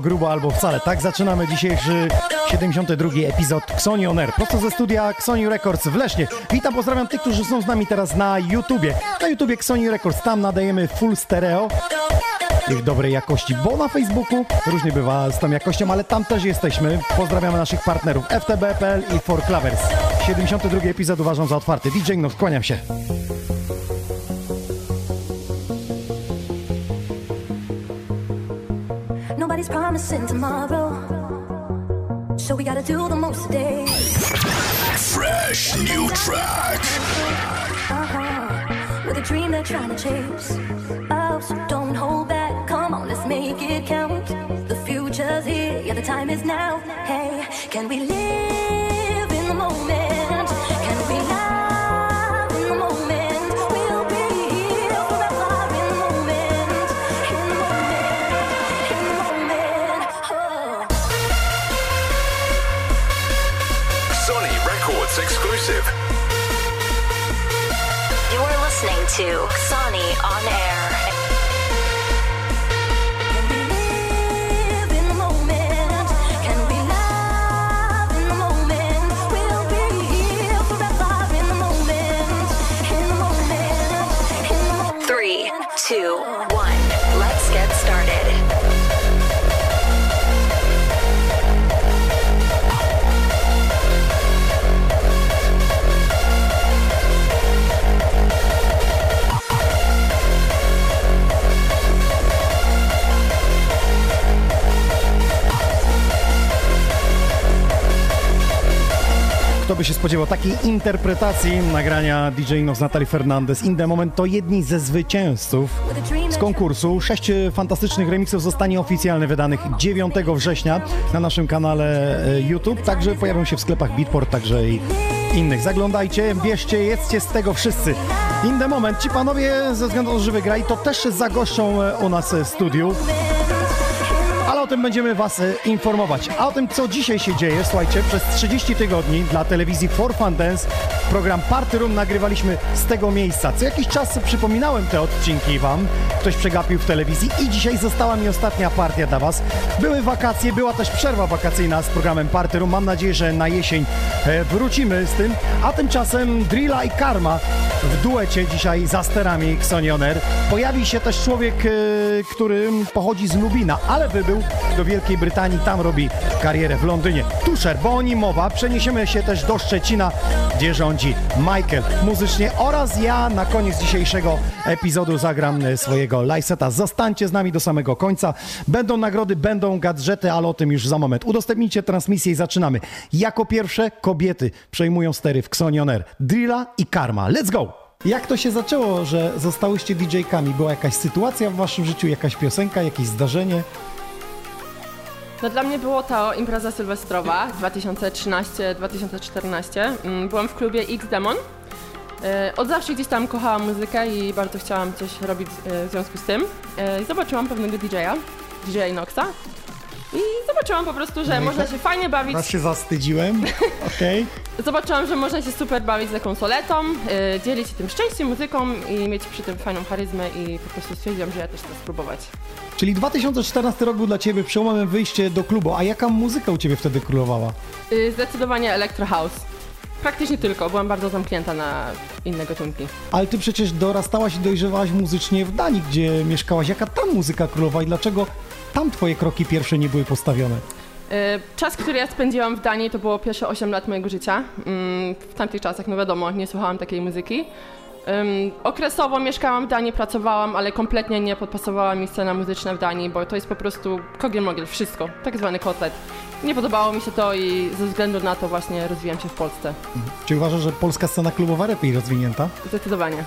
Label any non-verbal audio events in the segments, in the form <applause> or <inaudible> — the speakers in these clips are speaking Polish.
Grubo, albo wcale. Tak zaczynamy dzisiejszy 72 epizod Xoni On Air. Prosto ze studia Xoni Records w Lesznie. Witam, pozdrawiam tych, którzy są z nami teraz na YouTubie. Na YouTubie Xoni Records, tam nadajemy full stereo ich dobrej jakości, bo na Facebooku różnie bywa z tą jakością, ale tam też jesteśmy. Pozdrawiamy naszych partnerów FTB.pl i For Clavers. 72 epizod uważam za otwarty. DJ no, kłaniam się. Promising tomorrow. So we gotta do the most today. Fresh new track. Uh-huh. With a dream they're trying to chase. Oh, so don't hold back. Come on, let's make it count. The future's here. Yeah, the time is now. Hey, can we live to Sony on air. By się spodziewał takiej interpretacji nagrania DJ No z Natalie Fernandez In The Moment to jedni ze zwycięzców z konkursu. Sześć fantastycznych remixów zostanie oficjalnie wydanych 9 września na naszym kanale e, YouTube. Także pojawią się w sklepach Beatport, także i innych. Zaglądajcie, bierzcie, jedzcie z tego wszyscy. In The Moment, ci panowie ze względu na to, że to też zagoszczą e, u nas w studiu. Tym będziemy Was e, informować. A o tym, co dzisiaj się dzieje, słuchajcie, przez 30 tygodni dla telewizji For Fun Dance program Party Room nagrywaliśmy z tego miejsca. Co jakiś czas przypominałem te odcinki Wam. Ktoś przegapił w telewizji i dzisiaj została mi ostatnia partia dla Was. Były wakacje, była też przerwa wakacyjna z programem Party Room. Mam nadzieję, że na jesień e, wrócimy z tym. A tymczasem Drilla i Karma w duecie dzisiaj za sterami Xonioner. Pojawi się też człowiek, e, który pochodzi z Lubina, ale wybył do Wielkiej Brytanii, tam robi karierę w Londynie. Tusher, bo o nim mowa. Przeniesiemy się też do Szczecina, gdzie rządzi Michael muzycznie oraz ja na koniec dzisiejszego epizodu zagram e, swojego live seta. Zostańcie z nami do samego końca. Będą nagrody, będą gadżety, ale o tym już za moment. Udostępnijcie transmisję i zaczynamy. Jako pierwsze kobiety przejmują stery w Xonioner. Drilla i Karma. Let's go! Jak to się zaczęło, że zostałyście DJ-kami? Była jakaś sytuacja w waszym życiu, jakaś piosenka, jakieś zdarzenie? No dla mnie było to impreza sylwestrowa 2013-2014. Mm, Byłam w klubie X Demon. E, Od zawsze gdzieś tam kochałam muzykę i bardzo chciałam coś robić e, w związku z tym. E, zobaczyłam pewnego DJ-a, DJ Inoxa. I zobaczyłam po prostu, że No i można tak- się fajnie bawić. Raz się zastydziłem, <laughs> okej. Zobaczyłam, że można się super bawić z konsoletą, e, dzielić się tym szczęściem, muzyką i mieć przy tym fajną charyzmę i po prostu stwierdziłam, że ja też chcę spróbować. Czyli 2014 rok był dla ciebie przełomem wyjście do klubu, a jaka muzyka u ciebie wtedy królowała? Y, Zdecydowanie Electro House. Praktycznie tylko, byłam bardzo zamknięta na inne gatunki. Ale ty przecież dorastałaś i dojrzewałaś muzycznie w Danii, gdzie mieszkałaś. Jaka tam muzyka królowała i dlaczego tam twoje kroki pierwsze nie były postawione? E, Czas, który ja spędziłam w Danii, to było pierwsze 8 lat mojego życia. Mm, W tamtych czasach, no wiadomo, nie słuchałam takiej muzyki. Okresowo mieszkałam w Danii, pracowałam, ale kompletnie nie podpasowała mi scena muzyczna w Danii, bo to jest po prostu kogiel-mogiel, wszystko, tak zwany kotlet. Nie podobało mi się to i ze względu na to właśnie rozwijam się w Polsce. Czy uważasz, że polska scena klubowa lepiej rozwinięta? Zdecydowanie.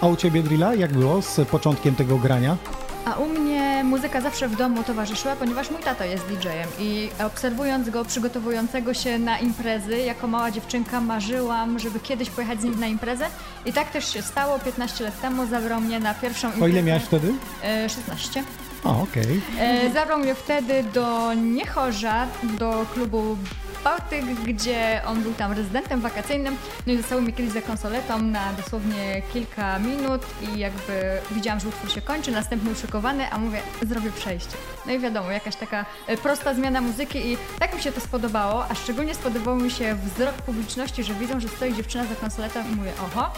A u ciebie, Drilla, jak było z początkiem tego grania? A u mnie muzyka zawsze w domu towarzyszyła, ponieważ mój tato jest DJ-em i obserwując go przygotowującego się na imprezy, jako mała dziewczynka marzyłam, żeby kiedyś pojechać z nim na imprezę i tak też się stało. 15 lat temu zabrał mnie na pierwszą imprezę. O ile miałeś wtedy? E, 16. A, okej. E, zabrał mnie wtedy do Niechorza, do klubu Bałtyk, gdzie on był tam rezydentem wakacyjnym. No i zostało mi kiedyś za konsoletą na dosłownie kilka minut i jakby widziałam, że utwór się kończy, następny uszykowany, a mówię, zrobię przejście. No i wiadomo, jakaś taka e, prosta zmiana muzyki i tak mi się to spodobało, a szczególnie spodobał mi się wzrok publiczności, że widzą, że stoi dziewczyna za konsoletą i mówię, oho,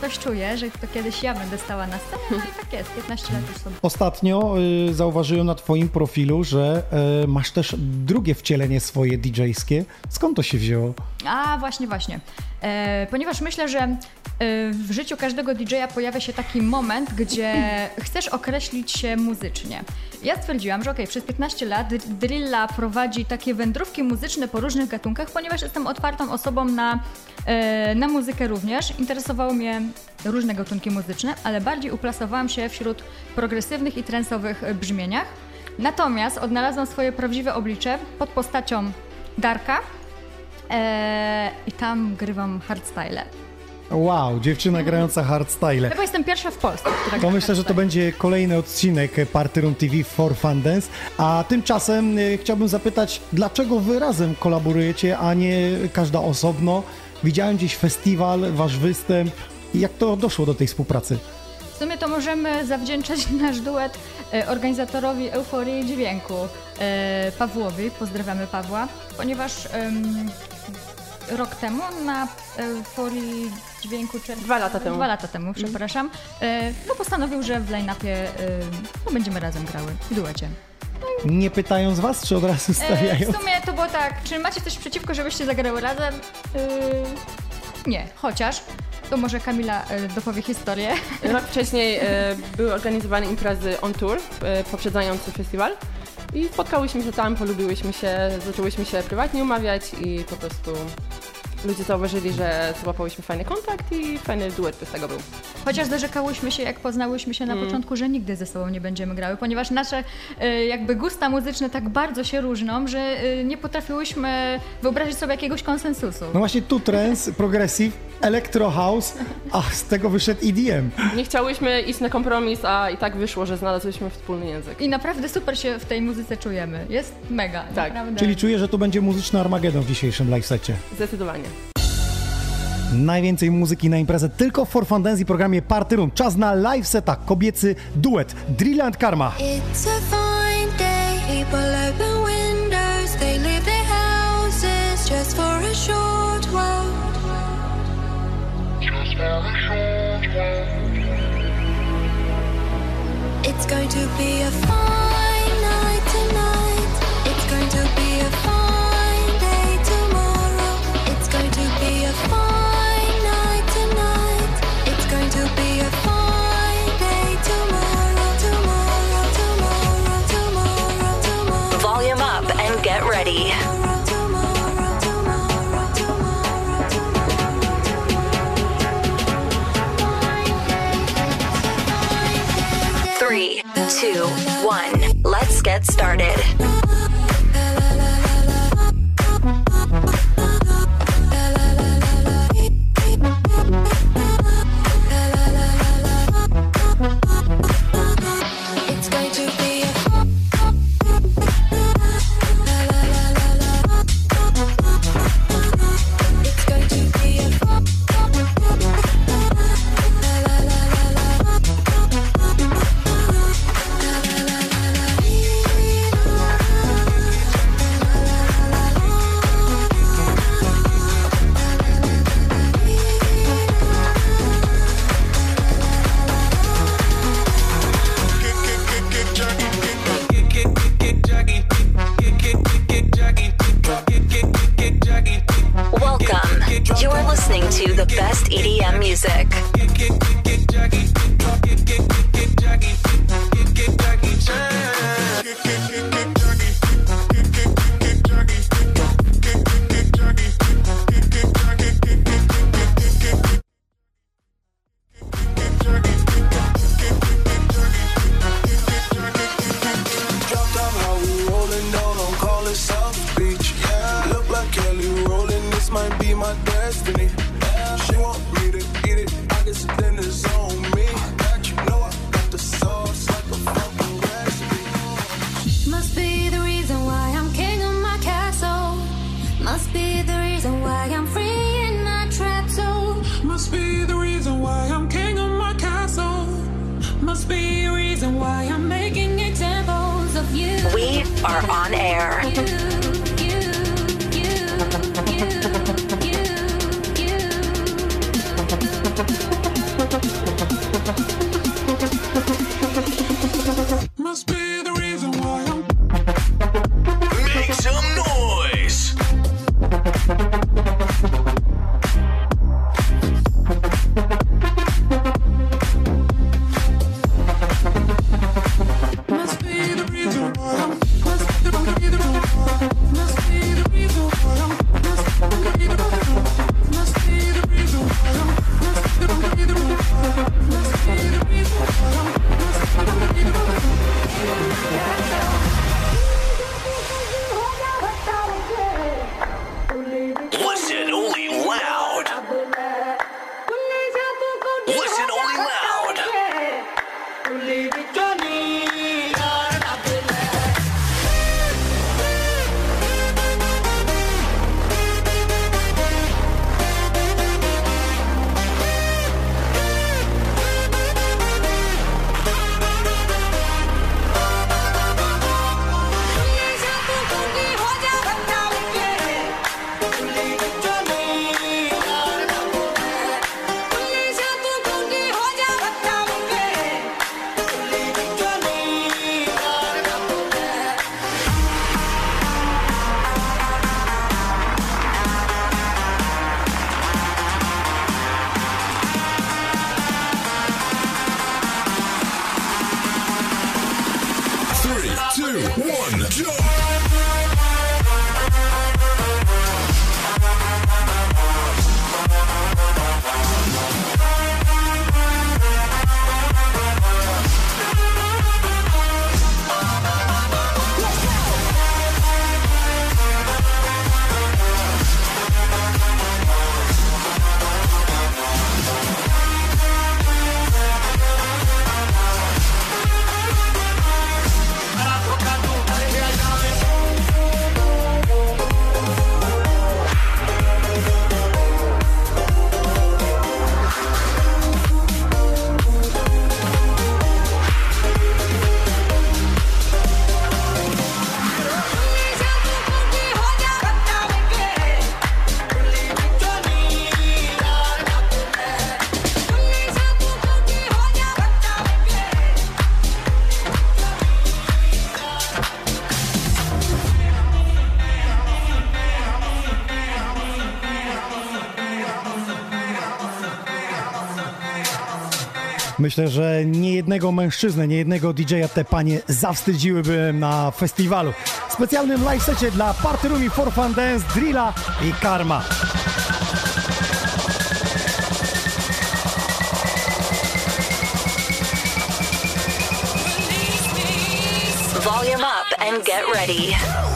coś czuję, że to kiedyś ja będę stała na scenie, no i tak jest, 15 lat już sobie. Ostatnio y, zauważyłem na twoim profilu, że y, masz też drugie wcielenie swoje DJ-skie. Skąd to się wzięło? A, właśnie, właśnie. E, ponieważ myślę, że e, w życiu każdego DJ-a pojawia się taki moment, gdzie <clears throat> chcesz określić się muzycznie. Ja stwierdziłam, że okej, przez 15 lat Drilla prowadzi takie wędrówki muzyczne po różnych gatunkach, ponieważ jestem otwartą osobą na, e, na muzykę również. Interesowały mnie różne gatunki muzyczne, ale bardziej uplasowałam się wśród progresywnych i trensowych brzmieniach. Natomiast odnalazłam swoje prawdziwe oblicze pod postacią Darka, Eee, I tam grywam hardstyle. Wow, dziewczyna grająca hardstyle. Chyba jestem pierwsza w Polsce, która To myślę, że to będzie kolejny odcinek Party Room TV for Fun Dance. A tymczasem y, chciałbym zapytać, dlaczego wy razem kolaborujecie, a nie każda osobno? Widziałem gdzieś festiwal, wasz występ. Jak to doszło do tej współpracy? W sumie to możemy zawdzięczać <laughs> nasz duet e, organizatorowi Euforii Dźwięku, e, Pawłowi, pozdrawiamy Pawła, ponieważ rok temu na Euforii Dźwięku, czy Dwa lata temu. Dwa lata temu, przepraszam, e, no postanowił, że w line-upie e, no, będziemy razem grały w duecie. Nie pytając was, czy od razu E, stawiają? w sumie to było tak, czy macie coś przeciwko, żebyście zagrały razem? Nie, chociaż to może Kamila dopowie historię. Rok wcześniej e, były organizowane imprezy on tour, e, poprzedzający festiwal. I spotkałyśmy się tam, polubiłyśmy się, zaczęłyśmy się prywatnie umawiać i po prostu ludzie zauważyli, że złapałyśmy fajny kontakt i fajny duet z tego był. Chociaż dorzekałyśmy się, jak poznałyśmy się na Mm. początku, że nigdy ze sobą nie będziemy grały, ponieważ nasze e, jakby gusta muzyczne tak bardzo się różnią, że e, nie potrafiłyśmy wyobrazić sobie jakiegoś konsensusu. No właśnie tu trance, progressive, electro house, a z tego wyszedł EDM. Nie chciałyśmy iść na kompromis, a i tak wyszło, że znalazłyśmy wspólny język. I naprawdę super się w tej muzyce czujemy. Jest mega. Tak. Naprawdę. Czyli czuję, że tu będzie muzyczny Armagedon w dzisiejszym live secie. Zdecydowanie. Najwięcej muzyki na imprezę tylko w For Fun Dance i programie Party Room. Czas na live seta, kobiecy duet Drill and Karma. It's a fine day. People open two, one. Let's get started. Myślę, że nie jednego mężczyznę, nie jednego DJ-a te panie zawstydziłyby na festiwalu. W specjalnym live secie dla Party Roomi For Fun Dance, Drilla i Karma. Volume up and get ready.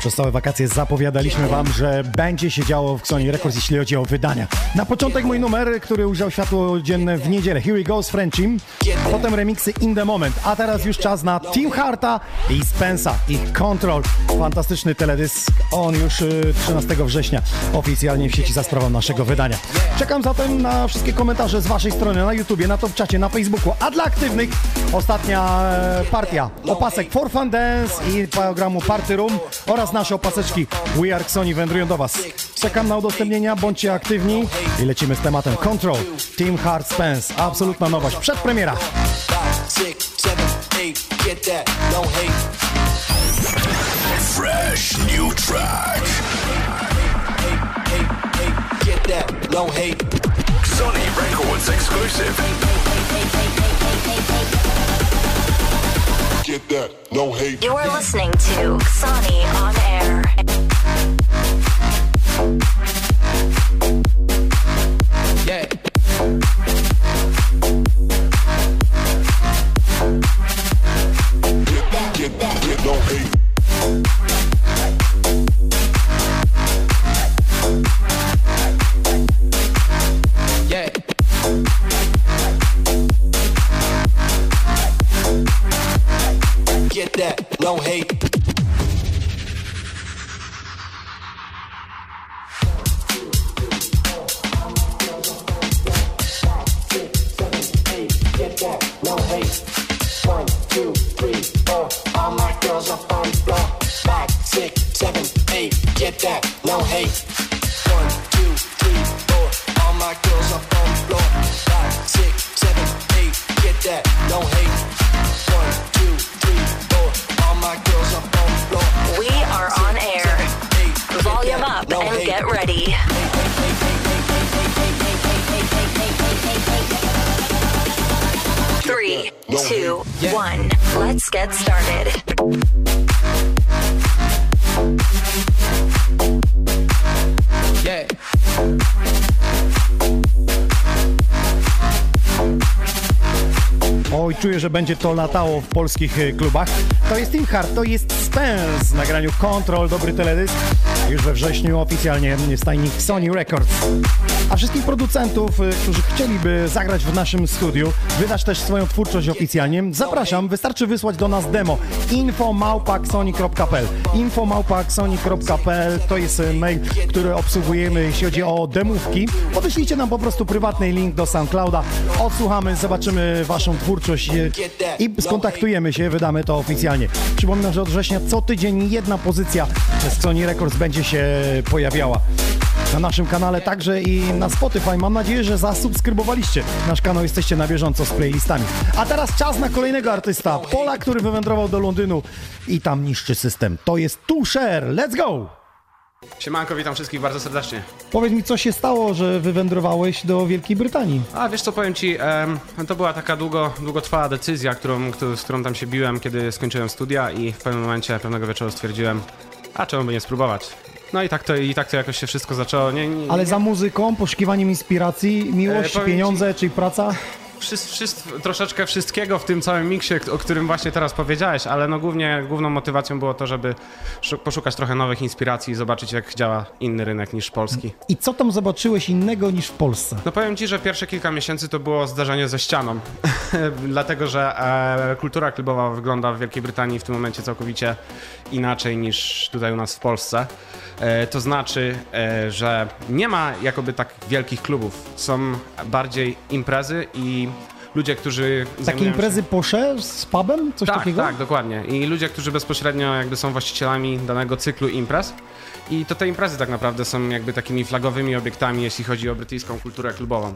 Przez całe wakacje zapowiadaliśmy Wam, że będzie się działo w Sony Records, jeśli chodzi o wydania. Na początek mój numer, który ujrzał światło dzienne w niedzielę. Here We Go z Frenchim, potem remiksy In The Moment. A teraz już czas na Team Harta i Spensa. Ich Control. Fantastyczny teledysk. On już y, 13 września oficjalnie w sieci za sprawą naszego wydania. Czekam zatem na wszystkie komentarze z Waszej strony na YouTubie, na top czacie, na Facebooku. A dla aktywnych ostatnia e, partia opasek For Fun Dance i programu Party Room oraz nasze opaseczki We Are Sony wędrują do Was. Czekam na udostępnienia, bądźcie aktywni i lecimy z tematem Control. Team Hard Spence, absolutna nowość, przedpremiera. Five, six, seven, eight. Get that. No hate. Fresh new track. Get that. No hate. Sony Records exclusive. Get that. No hate. You are listening to Sony on air. Będzie to latało w polskich e, klubach. To jest Team Hard, to jest Spence w nagraniu Control, dobry teledysk. Już we wrześniu oficjalnie stajnik Sony Records. A wszystkich producentów, e, którzy chcieliby zagrać w naszym studiu, wydać też swoją twórczość oficjalnie, zapraszam, wystarczy wysłać do nas demo info.małpaksony.pl info.małpaksony.pl to jest e, mail, który obsługujemy, jeśli chodzi o demówki. Podeślijcie nam po prostu prywatny link do SoundClouda, odsłuchamy, zobaczymy waszą twórczość e, i skontaktujemy się, wydamy to oficjalnie. Przypominam, że od września co tydzień jedna pozycja z Sony Records będzie się pojawiała na naszym kanale, także i na Spotify. Mam nadzieję, że zasubskrybowaliście nasz kanał, jesteście na bieżąco z playlistami. A teraz czas na kolejnego artysta, Pola, który wywędrował do Londynu i tam niszczy system. To jest Tusher. Let's go! Siemanko, witam wszystkich bardzo serdecznie. Powiedz mi, co się stało, że wywędrowałeś do Wielkiej Brytanii? A wiesz co, powiem ci, em, to była taka długo, długotrwała decyzja, którą, którą, z którą tam się biłem, kiedy skończyłem studia i w pewnym momencie, pewnego wieczoru stwierdziłem, a czemu by nie spróbować? No i tak to, i tak to jakoś się wszystko zaczęło. Nie, nie, Ale nie, za muzyką, poszukiwaniem inspiracji, miłość, E, powiem ci- pieniądze, czyli praca? Wszys, wszys, troszeczkę wszystkiego w tym całym miksie, o którym właśnie teraz powiedziałeś, ale no głównie, główną motywacją było to, żeby szu- poszukać trochę nowych inspiracji i zobaczyć, jak działa inny rynek niż polski. I co tam zobaczyłeś innego niż w Polsce? No powiem ci, że pierwsze kilka miesięcy to było zdarzenie ze ścianą, <laughs> dlatego że e, kultura klubowa wygląda w Wielkiej Brytanii w tym momencie całkowicie inaczej niż tutaj u nas w Polsce. E, to znaczy, e, że nie ma jakoby tak wielkich klubów, są bardziej imprezy i ludzie, którzy Takie imprezy posze z pubem? Coś tak, takiego? tak, dokładnie. I ludzie, którzy bezpośrednio jakby są właścicielami danego cyklu imprez. I to te imprezy tak naprawdę są jakby takimi flagowymi obiektami, jeśli chodzi o brytyjską kulturę klubową.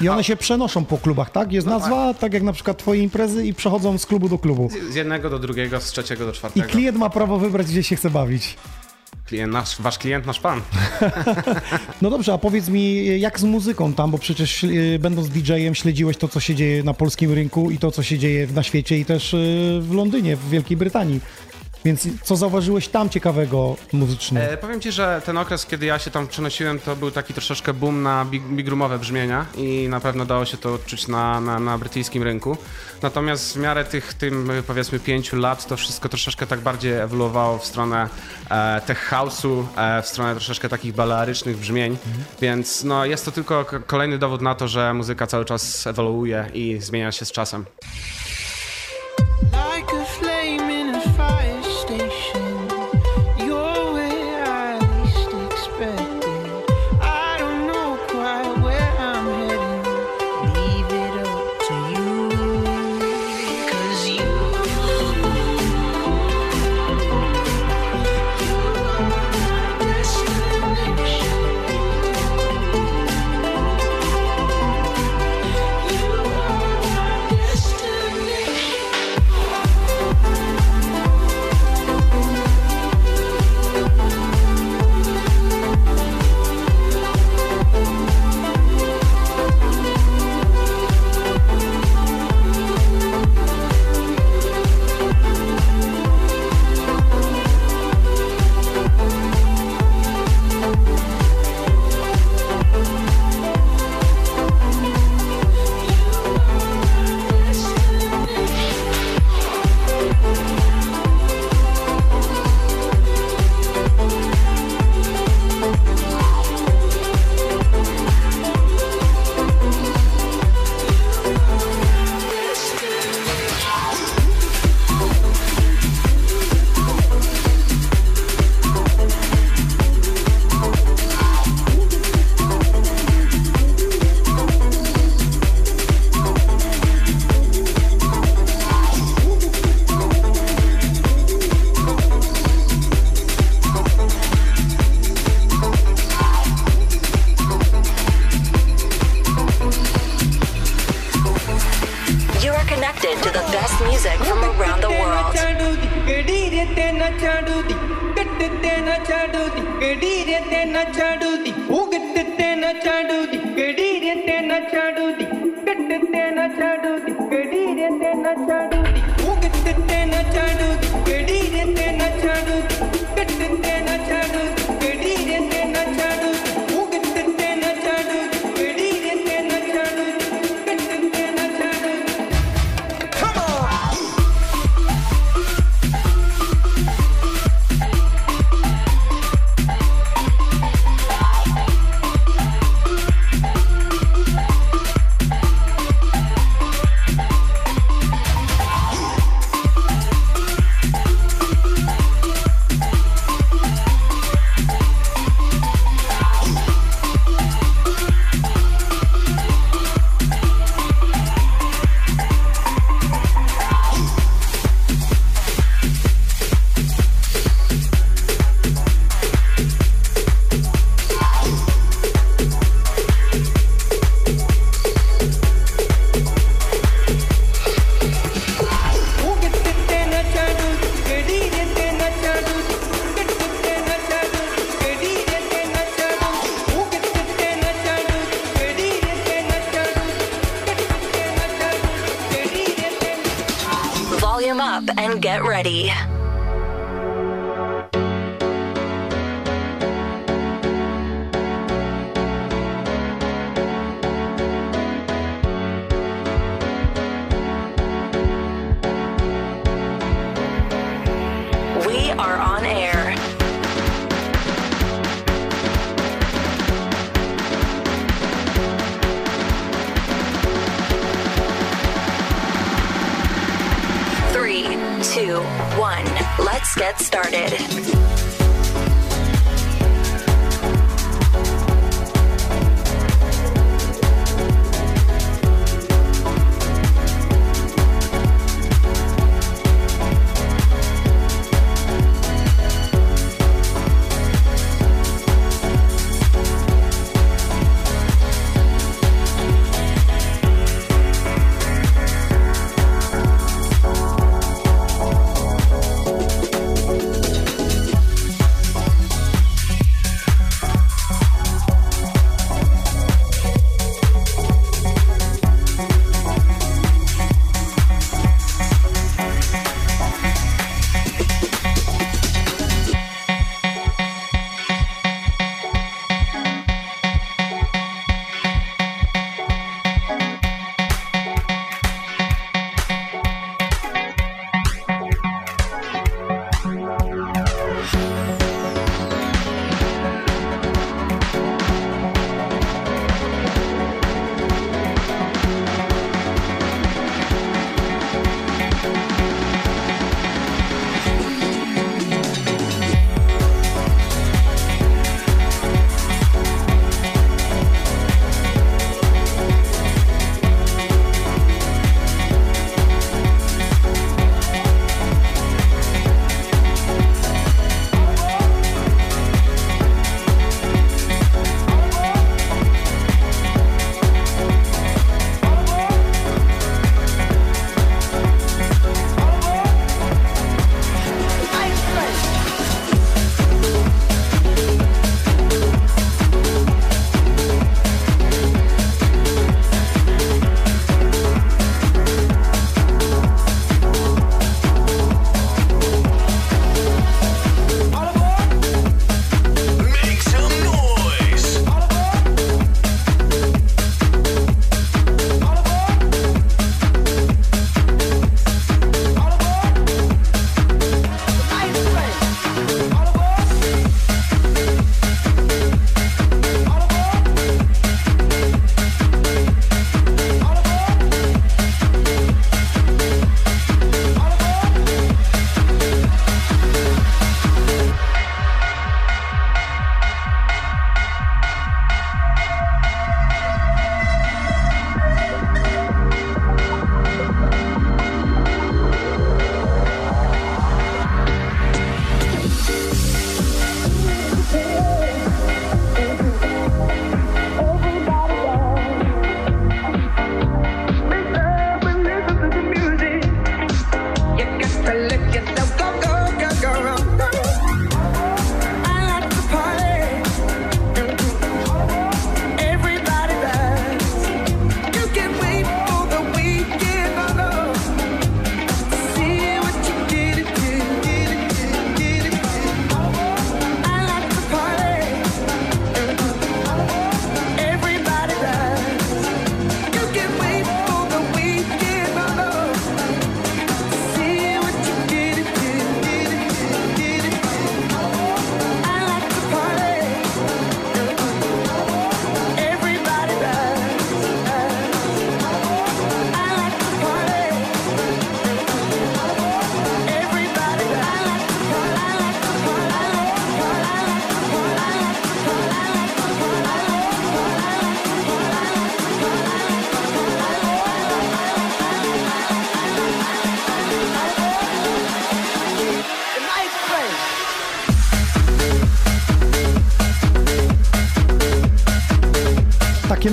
I one się przenoszą po klubach, tak? Jest No nazwa, tak jak na przykład twoje imprezy i przechodzą z klubu do klubu. Z jednego do drugiego, z trzeciego do I czwartego. klient ma prawo wybrać, gdzie się chce bawić. Klient nasz, wasz klient, nasz pan. <laughs> No dobrze, a powiedz mi, jak z muzyką tam, bo przecież y, będąc DJ-em śledziłeś to, co się dzieje na polskim rynku i to, co się dzieje na świecie i też y, w Londynie, w Wielkiej Brytanii. Więc co zauważyłeś tam ciekawego muzycznie? E, powiem ci, że ten okres, kiedy ja się tam przenosiłem, to był taki troszeczkę boom na big, big roomowe brzmienia i na pewno dało się to odczuć na, na, na brytyjskim rynku. Natomiast w miarę tych, tym powiedzmy pięciu lat, to wszystko troszeczkę tak bardziej ewoluowało w stronę e, tech house'u, e, w stronę troszeczkę takich balearycznych brzmień, więc no, jest to tylko kolejny dowód na to, że muzyka cały czas ewoluuje i zmienia się z czasem. Like a flame in a fire station,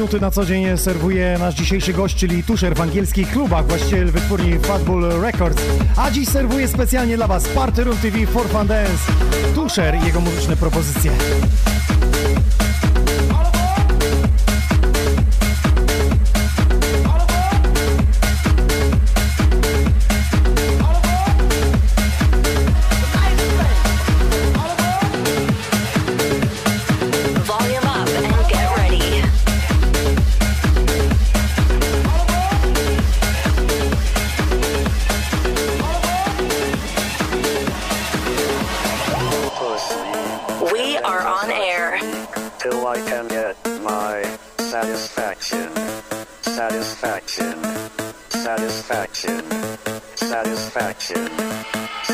minuty na co dzień serwuje nasz dzisiejszy gość, czyli Tuszer w angielskich klubach, właściciel wytwórni Fatbull Records. A dziś serwuje specjalnie dla Was Party Room TV for Fun Dance. Tuszer i jego muzyczne propozycje.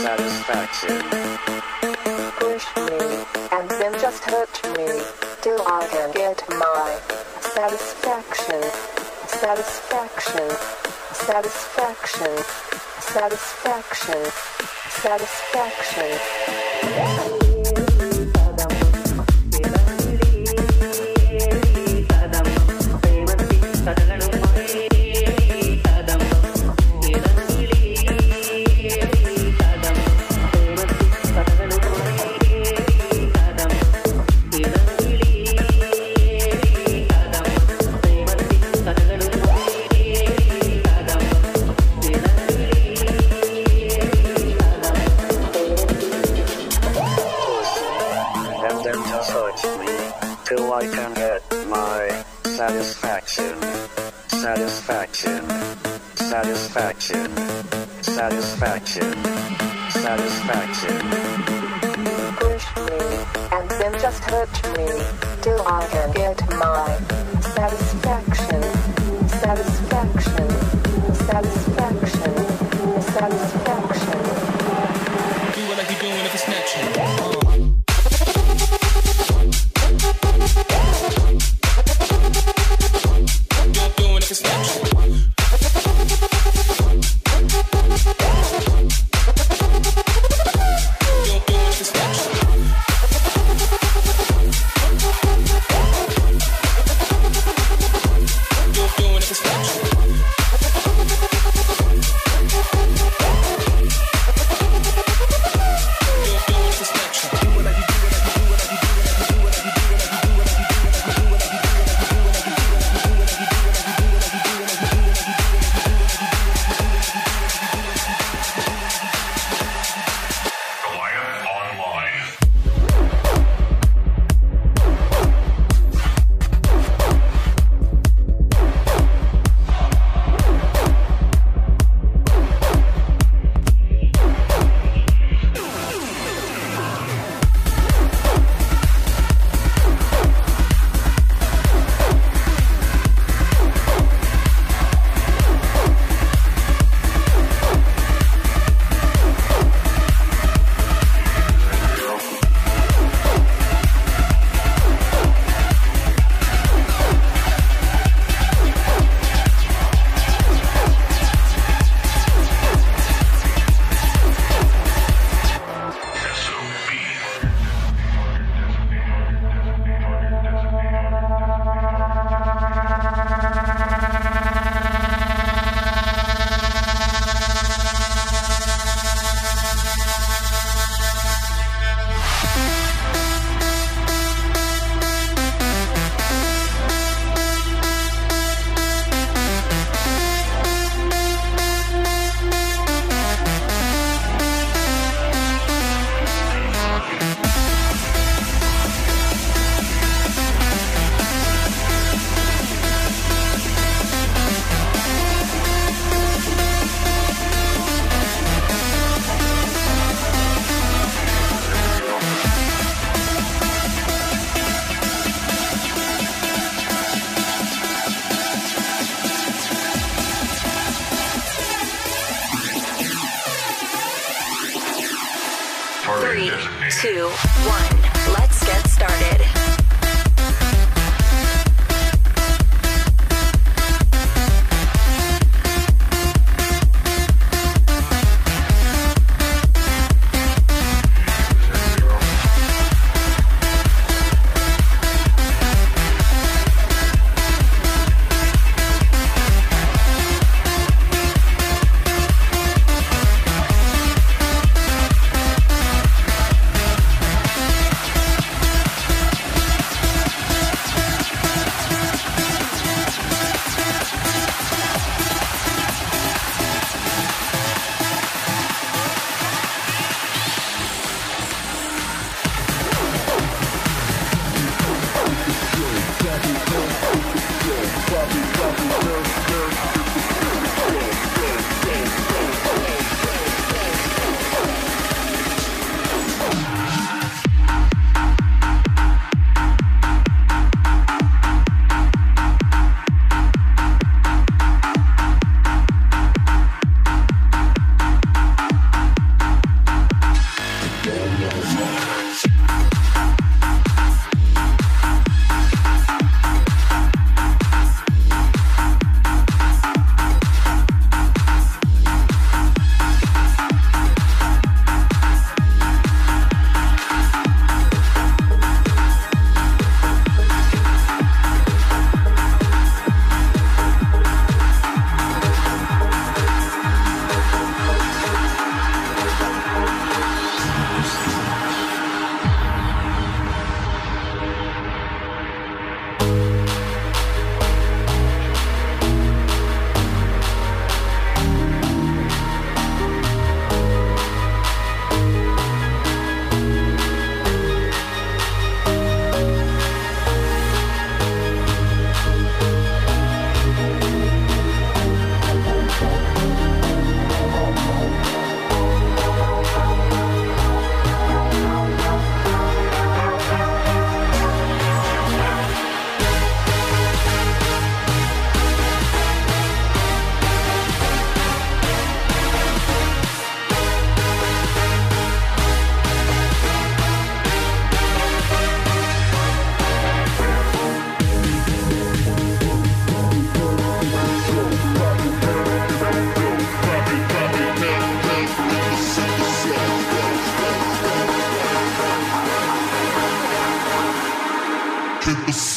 satisfaction. Push me, and then just hurt me, till I can get my satisfaction. Satisfaction. Satisfaction. Satisfaction. Satisfaction. satisfaction. Nation.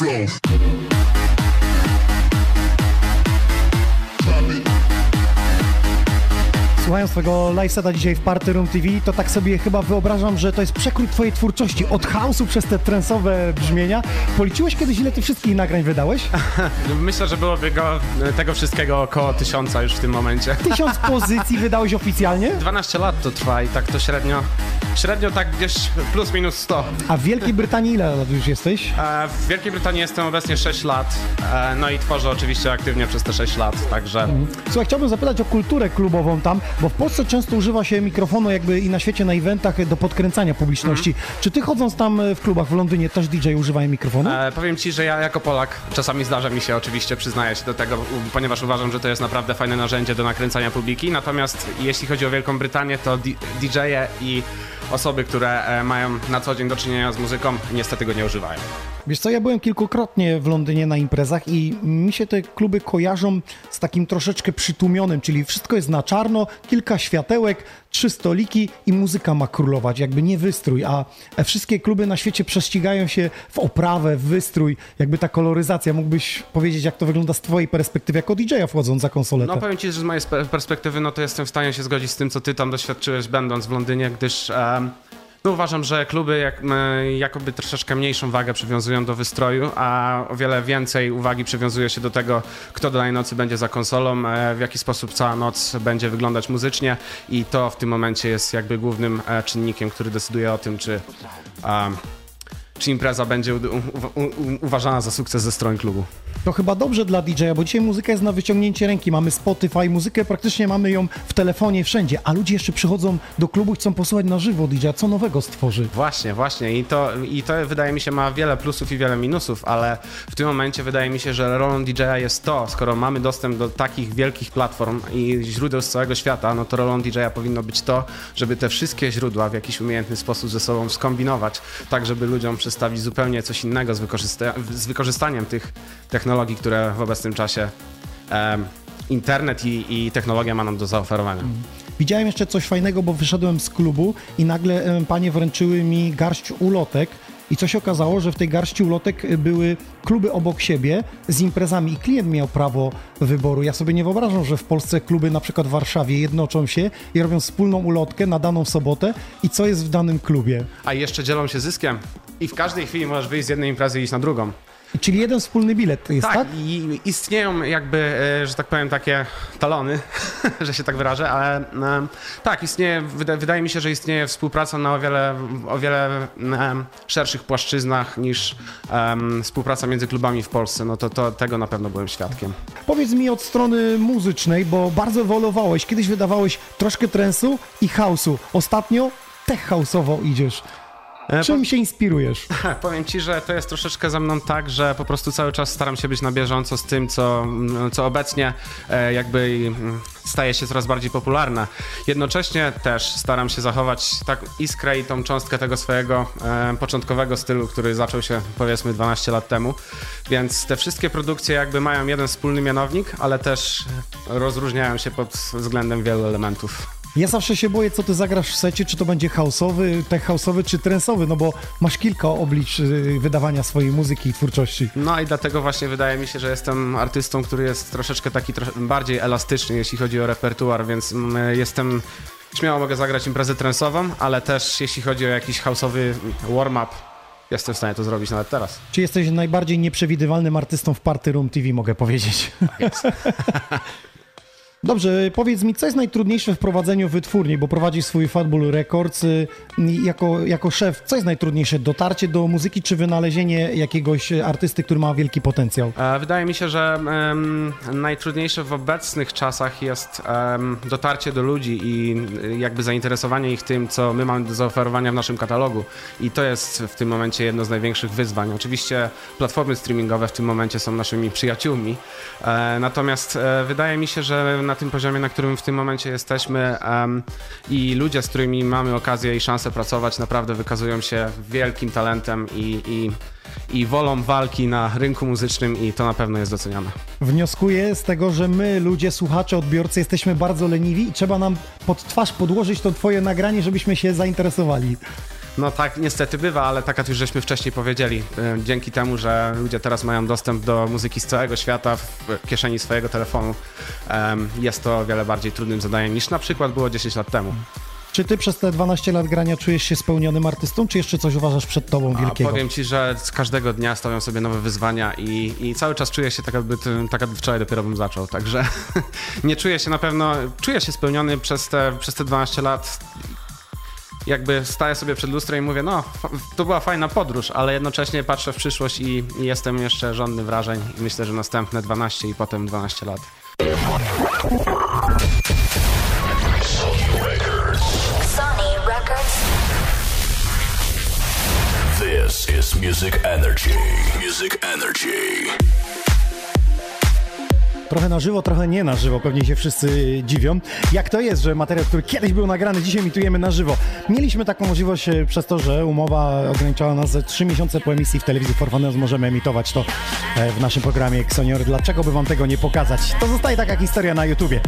Flow. Słuchając twojego live seta dzisiaj w Party Room TV, to tak sobie chyba wyobrażam, że to jest przekrój twojej twórczości od chaosu przez te trensowe brzmienia. Policzyłeś kiedyś, ile ty wszystkich nagrań wydałeś? <laughs> Myślę, że byłoby go, tego wszystkiego około tysiąca już w tym momencie. Tysiąc <laughs> pozycji wydałeś oficjalnie? 12 lat to trwa i tak to średnio, średnio tak gdzieś plus minus 100. A w Wielkiej Brytanii ile lat już jesteś? E, W Wielkiej Brytanii jestem obecnie 6 lat, e, no i tworzę oczywiście aktywnie przez te 6 lat, także... Słuchaj, chciałbym zapytać o kulturę klubową tam, bo w Polsce często używa się mikrofonu jakby i na świecie na eventach do podkręcania publiczności. Mhm. Czy ty chodząc tam w klubach w Londynie też DJ używają mikrofonu? E, powiem ci, że ja jako Polak czasami zdarza mi się oczywiście, przyznaję się do tego, ponieważ uważam, że to jest naprawdę fajne narzędzie do nakręcania publiki. Natomiast jeśli chodzi o Wielką Brytanię, to DJ-e i osoby, które e, mają na co dzień do czynienia z muzyką, niestety go nie używają. Wiesz co, ja byłem kilkukrotnie w Londynie na imprezach i mi się te kluby kojarzą z takim troszeczkę przytłumionym, czyli wszystko jest na czarno, kilka światełek, trzy stoliki i muzyka ma królować, jakby nie wystrój, a wszystkie kluby na świecie prześcigają się w oprawę, w wystrój, jakby ta koloryzacja. Mógłbyś powiedzieć, jak to wygląda z twojej perspektywy jako DJ-a wchodząc za konsoletę? No powiem ci, że z mojej spe- perspektywy, no to jestem w stanie się zgodzić z tym, co ty tam doświadczyłeś będąc w Londynie, gdyż em, no uważam, że kluby jak, jakoby troszeczkę mniejszą wagę przywiązują do wystroju, a o wiele więcej uwagi przywiązuje się do tego, kto danej nocy będzie za konsolą, e, w jaki sposób cała noc będzie wyglądać muzycznie i to w tym momencie jest jakby głównym e, czynnikiem, który decyduje o tym, czy, em, czy impreza będzie u, u, u, uważana za sukces ze strony klubu. To chyba dobrze dla DJ-a, bo dzisiaj muzyka jest na wyciągnięcie ręki. Mamy Spotify, muzykę praktycznie mamy ją w telefonie wszędzie, a ludzie jeszcze przychodzą do klubu i chcą posłuchać na żywo DJ-a. Co nowego stworzy? Właśnie, właśnie. I to, I to wydaje mi się ma wiele plusów i wiele minusów, ale w tym momencie wydaje mi się, że rolą DJ-a jest to, skoro mamy dostęp do takich wielkich platform i źródeł z całego świata, no to rolą DJ-a powinno być to, żeby te wszystkie źródła w jakiś umiejętny sposób ze sobą skombinować, tak żeby ludziom przedstawić zupełnie coś innego z, wykorzysta- z wykorzystaniem tych technologii, które w obecnym czasie em, internet i, i technologia ma nam do zaoferowania. Widziałem jeszcze coś fajnego, bo wyszedłem z klubu i nagle panie wręczyły mi garść ulotek. I co się okazało, że w tej garści ulotek y, były kluby obok siebie z imprezami i klient miał prawo wyboru. Ja sobie nie wyobrażam, że w Polsce kluby na przykład w Warszawie jednoczą się i robią wspólną ulotkę na daną sobotę i co jest w danym klubie. A jeszcze dzielą się zyskiem i w każdej chwili możesz wyjść z jednej imprezy i iść na drugą. Czyli jeden wspólny bilet jest, tak? Tak, i istnieją jakby, e, że tak powiem, takie talony, <laughs> że się tak wyrażę, ale e, tak, istnieje, wyda, wydaje mi się, że istnieje współpraca na o wiele, o wiele szerszych płaszczyznach niż współpraca między klubami w Polsce. No to, to tego na pewno byłem świadkiem. Powiedz mi od strony muzycznej, bo bardzo ewoluowałeś. Kiedyś wydawałeś troszkę trensu i house'u. Ostatnio tech house'owo idziesz. E, Czym się inspirujesz? <laughs> Powiem ci, że to jest troszeczkę ze mną tak, że po prostu cały czas staram się być na bieżąco z tym, co, co obecnie e, jakby mm, staje się coraz bardziej popularne. Jednocześnie też staram się zachować tak iskrę i tą cząstkę tego swojego e, początkowego stylu, który zaczął się powiedzmy 12 lat temu. Więc te wszystkie produkcje jakby mają jeden wspólny mianownik, ale też rozróżniają się pod względem wielu elementów. Ja zawsze się boję, co ty zagrasz w secie, czy to będzie house'owy, tech house'owy, czy trensowy, no bo masz kilka oblicz y, wydawania swojej muzyki i twórczości. No i dlatego właśnie wydaje mi się, że jestem artystą, który jest troszeczkę taki trosz bardziej elastyczny, jeśli chodzi o repertuar, więc mm, jestem. Śmiało mogę zagrać imprezę trensową, ale też jeśli chodzi o jakiś house'owy warm-up, jestem w stanie to zrobić nawet teraz. Czy jesteś najbardziej nieprzewidywalnym artystą w Party Room TV, mogę powiedzieć. <laughs> Dobrze, powiedz mi, co jest najtrudniejsze w prowadzeniu wytwórni, bo prowadzisz swój Fatbull Records y, jako, jako szef. Co jest najtrudniejsze? Dotarcie do muzyki, czy wynalezienie jakiegoś artysty, który ma wielki potencjał? E, Wydaje mi się, że em, najtrudniejsze w obecnych czasach jest em, dotarcie do ludzi i y, jakby zainteresowanie ich tym, co my mamy do zaoferowania w naszym katalogu. I to jest w tym momencie jedno z największych wyzwań. Oczywiście platformy streamingowe w tym momencie są naszymi przyjaciółmi, e, natomiast e, wydaje mi się, że na tym poziomie, na którym w tym momencie jesteśmy em, i ludzie, z którymi mamy okazję i szansę pracować, naprawdę wykazują się wielkim talentem i, i, i wolą walki na rynku muzycznym i to na pewno jest doceniane. Wnioskuję z tego, że my, ludzie, słuchacze, odbiorcy, jesteśmy bardzo leniwi i trzeba nam pod twarz podłożyć to twoje nagranie, żebyśmy się zainteresowali. No tak niestety bywa, ale tak jak już żeśmy wcześniej powiedzieli, y, dzięki temu, że ludzie teraz mają dostęp do muzyki z całego świata w kieszeni swojego telefonu, jest to o wiele bardziej trudnym zadaniem niż na przykład było 10 lat temu. Czy ty przez te 12 lat grania czujesz się spełnionym artystą, czy jeszcze coś uważasz przed tobą A wielkiego? powiem ci, że z każdego dnia stawiam sobie nowe wyzwania i, i cały czas czuję się tak jakby, tak jakby wczoraj dopiero bym zaczął, także <laughs> nie czuję się na pewno, czuję się spełniony przez te, przez te 12 lat. Jakby staję sobie przed lustrem i mówię, no to była fajna podróż, ale jednocześnie patrzę w przyszłość i, i jestem jeszcze żądny wrażeń i myślę, że następne 12 i potem 12 lat. Sony Records. This is Music Energy. Music Energy. Trochę na żywo, trochę nie na żywo, pewnie się wszyscy dziwią. Jak to jest, że materiał, który kiedyś był nagrany, dzisiaj emitujemy na żywo? Mieliśmy taką możliwość e, przez to, że umowa ograniczała nas ze 3 miesiące po emisji w telewizji Forfaneus. Możemy emitować to e, w naszym programie Xonior. Dlaczego by wam tego nie pokazać? To zostaje taka historia na YouTubie.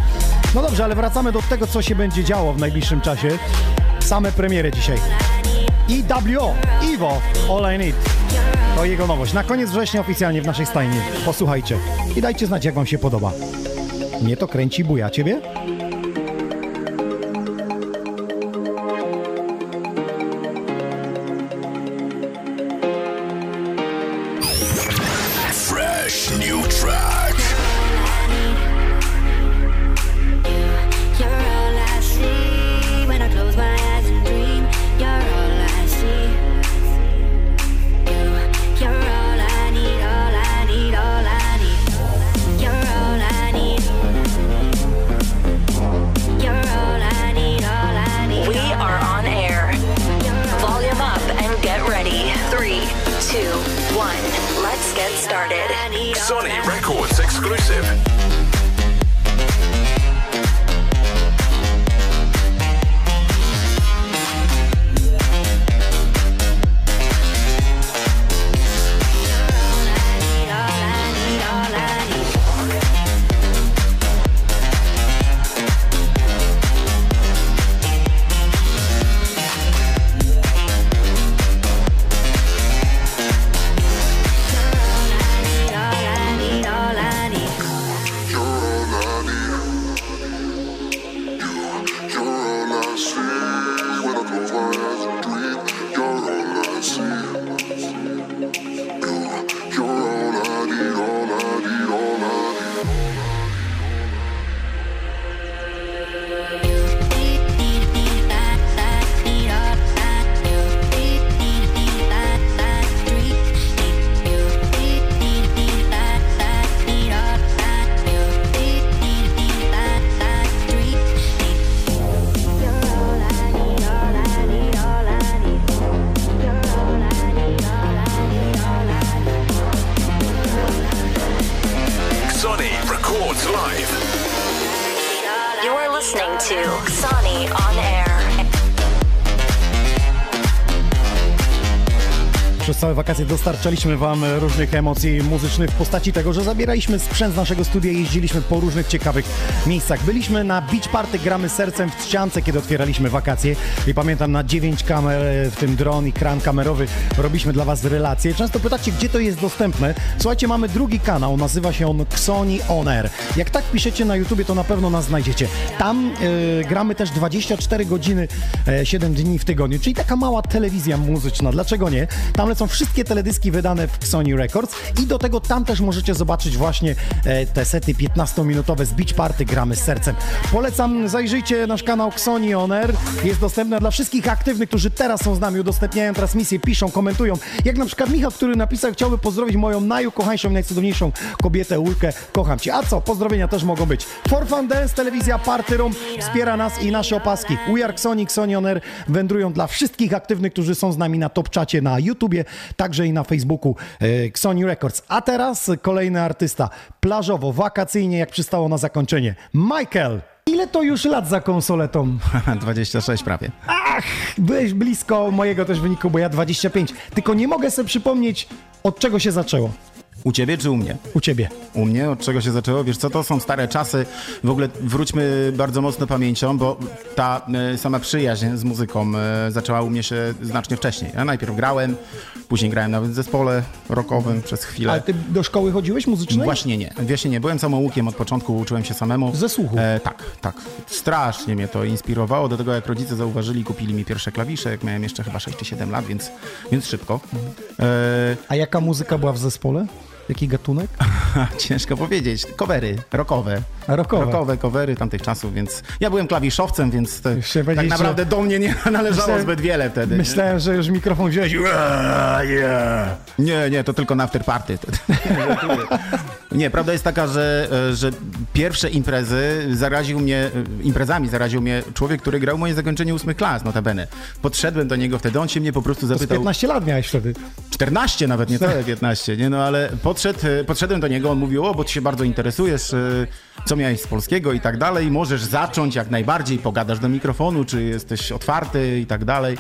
No dobrze, ale wracamy do tego, co się będzie działo w najbliższym czasie. Same premiery dzisiaj. EWO, Iwo, All I Need. To jego nowość. Na koniec września oficjalnie w naszej stajni. Posłuchajcie i dajcie znać, jak wam się podoba. Mnie to kręci buja. Ciebie? Wakacje dostarczaliśmy Wam różnych emocji muzycznych w postaci tego, że zabieraliśmy sprzęt z naszego studia i jeździliśmy po różnych ciekawych miejscach. Byliśmy na Beach Party Gramy Sercem w Trzciance, kiedy otwieraliśmy wakacje i pamiętam na 9 kamer, w tym dron i kran kamerowy, robiliśmy dla Was relacje. Często pytacie, gdzie to jest dostępne. Słuchajcie, mamy drugi kanał, nazywa się on Xoni On Air. Jak tak piszecie na YouTubie, to na pewno nas znajdziecie. Tam e, gramy też 24 godziny, 7 dni w tygodniu, czyli taka mała telewizja muzyczna. Dlaczego nie? Tam lecą wszystkie teledyski wydane w Sony Records i do tego tam też możecie zobaczyć właśnie e, te sety 15-minutowe z Beach Party gramy z sercem. Polecam, zajrzyjcie nasz kanał Xoni On Air. Jest dostępny dla wszystkich aktywnych, którzy teraz są z nami, udostępniają transmisję, piszą, komentują. Jak na przykład Michał, który napisał, chciałby pozdrowić moją najukochańszą, najcudowniejszą kobietę Ulkę. Kocham cię. A co? Pozdrowienia też mogą być. For Fun Dance, telewizja Party Room wspiera nas i nasze opaski. We Are Xoni, Xoni On Air wędrują dla wszystkich aktywnych, którzy są z nami na top czacie na YouTubie, także i na Facebooku e, Xoni Records. A teraz kolejny artysta. Plażowo, wakacyjnie, jak przystało na zakończenie. Michael! Ile to już lat za konsoletą? <laughs> 26 prawie. Ach, byłeś blisko mojego też wyniku, bo ja 25. Tylko nie mogę sobie przypomnieć, od czego się zaczęło. U ciebie czy u mnie? U ciebie. U mnie, od czego się zaczęło? Wiesz co, to są stare czasy. W ogóle wróćmy bardzo mocno pamięcią, bo ta e, sama przyjaźń z muzyką e, zaczęła u mnie się znacznie wcześniej. Ja najpierw grałem, później grałem nawet w zespole rockowym przez chwilę. Ale ty do szkoły chodziłeś muzycznej? Właśnie nie. Właśnie nie. Byłem samoukiem od początku, uczyłem się samemu. Ze słuchu? E, tak, tak. Strasznie mnie to inspirowało do tego, jak rodzice zauważyli, kupili mi pierwsze klawisze, jak miałem jeszcze chyba 6 czy 7 lat, więc, więc szybko. E, A jaka muzyka była w zespole? Jaki gatunek? <laughs> Ciężko powiedzieć. Covery, rockowe. A rockowe. Rockowe covery tamtych czasów, więc ja byłem klawiszowcem, więc to, tak naprawdę że- do mnie nie <laughs> należało Myślałem- zbyt wiele wtedy. nie? Myślałem, że już mikrofon wziąłeś. Yeah. Nie, nie, to tylko na afterparty. <laughs> nie, prawda jest taka, że, e, że pierwsze imprezy zaraził mnie, e, imprezami zaraził mnie człowiek, który grał moje zakończenie ósmych klas, notabene. Podszedłem do niego wtedy, on się mnie po prostu To zapytał... 15 lat miałeś wtedy. 14 nawet, nie całe 15, nie no ale podszedł, e, podszedłem do niego, on mówił, o, bo ty się bardzo interesujesz, co miałeś z polskiego i tak dalej, możesz zacząć jak najbardziej, pogadasz do mikrofonu, czy jesteś otwarty i tak dalej.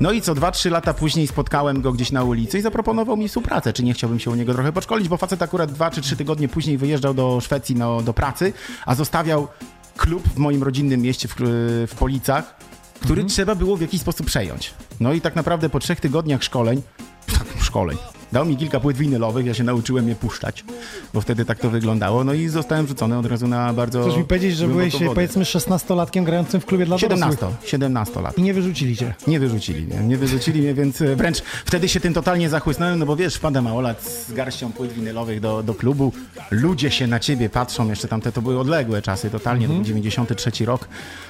No i co 2-3 lata później spotkałem go gdzieś na ulicy i zaproponował mi współpracę, czy nie chciałbym się u niego trochę podszkolić, bo facet akurat 2 czy 3 tygodnie później wyjeżdżał do Szwecji no, do pracy, a zostawiał klub w moim rodzinnym mieście w, w Policach, który trzeba było w jakiś sposób przejąć. No i tak naprawdę po trzech tygodniach szkoleń, szkoleń, dał mi kilka płyt winylowych, ja się nauczyłem je puszczać, bo wtedy tak to wyglądało, no i zostałem rzucony od razu na bardzo Chcesz mi powiedzieć, że byłeś wodę. powiedzmy 16-latkiem grającym w klubie dla 17, dorosłych 17 lat. i nie wyrzucili cię. Nie wyrzucili mnie, nie wyrzucili mnie, więc e, wręcz wtedy się tym totalnie zachłysnąłem, no bo wiesz, wpada małolat z garścią płyt winylowych do, do klubu, ludzie się na ciebie patrzą, jeszcze tamte to były odległe czasy, totalnie, to był 93 rok,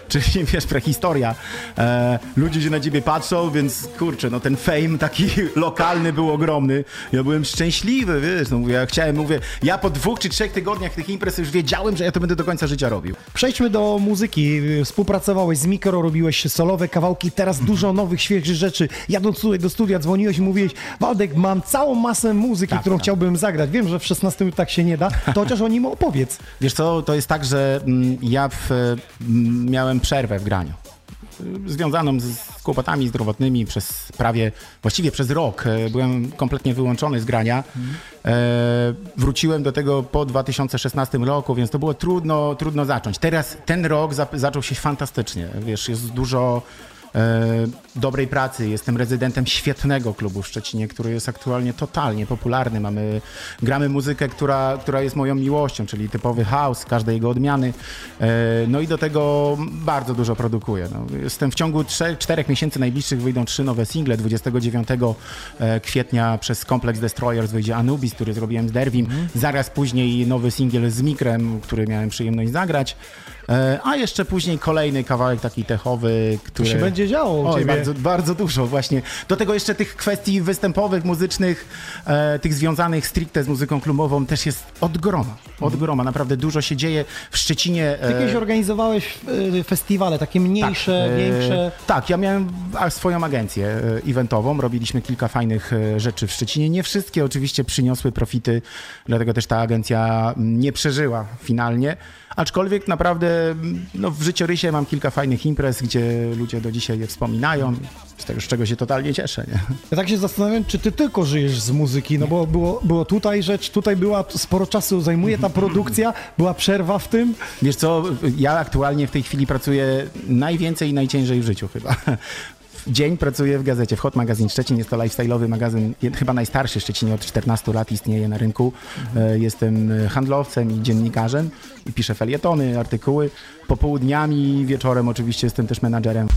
czyli <laughs> wiesz, prehistoria. E, ludzie się na ciebie patrzą, więc kurczę, no ten fame taki <laughs> lokalny był ogromny. Ja byłem szczęśliwy, wiesz, no mówię, ja chciałem, mówię, ja po dwóch czy trzech tygodniach tych imprez już wiedziałem, że ja to będę do końca życia robił. Przejdźmy do muzyki. Współpracowałeś z Mikro, robiłeś solowe kawałki, teraz dużo nowych, świeżych rzeczy. Jadąc tutaj do studia, dzwoniłeś i mówiłeś, Waldek, mam całą masę muzyki, Tak, którą tak. chciałbym zagrać. Wiem, że w 16 minutach się nie da, to chociaż o nim opowiedz. Wiesz co, to jest tak, że mm, ja w, mm, miałem przerwę w graniu. Związaną z kłopotami zdrowotnymi przez prawie, właściwie przez rok. E, Byłem kompletnie wyłączony z grania. E, wróciłem do tego po 2016 roku, więc to było trudno, trudno zacząć. Teraz ten rok zaczął się fantastycznie. Wiesz, jest dużo dobrej pracy. Jestem rezydentem świetnego klubu w Szczecinie, który jest aktualnie totalnie popularny. Mamy, gramy muzykę, która, która jest moją miłością, czyli typowy house, każde jego odmiany. E, no i do tego bardzo dużo produkuję. No, jestem w ciągu 3-4 miesięcy najbliższych wyjdą trzy nowe single. 29 e, kwietnia przez Complex Destroyers wyjdzie Anubis, który zrobiłem z Derwim. Zaraz później nowy singiel z Mikrem, który miałem przyjemność zagrać. E, A jeszcze później kolejny kawałek taki techowy, który... się będzie działo u Oj, bardzo, bardzo dużo właśnie. Do tego jeszcze tych kwestii występowych, muzycznych, e, tych związanych stricte z muzyką klubową też jest od groma. Od groma. Naprawdę dużo się dzieje w Szczecinie. Ty kiedyś e, organizowałeś y, festiwale, takie mniejsze, e, większe. Tak, ja miałem swoją agencję e, eventową, robiliśmy kilka fajnych e, rzeczy w Szczecinie. Nie wszystkie oczywiście przyniosły profity, dlatego też ta agencja nie przeżyła finalnie. Aczkolwiek naprawdę no, w życiorysie mam kilka fajnych imprez, gdzie ludzie do dzisiaj je wspominają, z tego z czego się totalnie cieszę. Nie? Ja tak się zastanawiam, czy ty tylko żyjesz z muzyki, no bo było, było tutaj rzecz, tutaj była sporo czasu, zajmuje ta produkcja, była przerwa w tym. Wiesz co, ja aktualnie w tej chwili pracuję najwięcej i najciężej w życiu chyba. Dzień pracuję w gazecie, w Hot Magazine Szczecin. Jest to lifestyle'owy magazyn, chyba najstarszy w Szczecinie, od 14 lat istnieje na rynku. E, Jestem e, handlowcem i dziennikarzem i piszę felietony, artykuły. Popołudniami, wieczorem oczywiście jestem też menadżerem.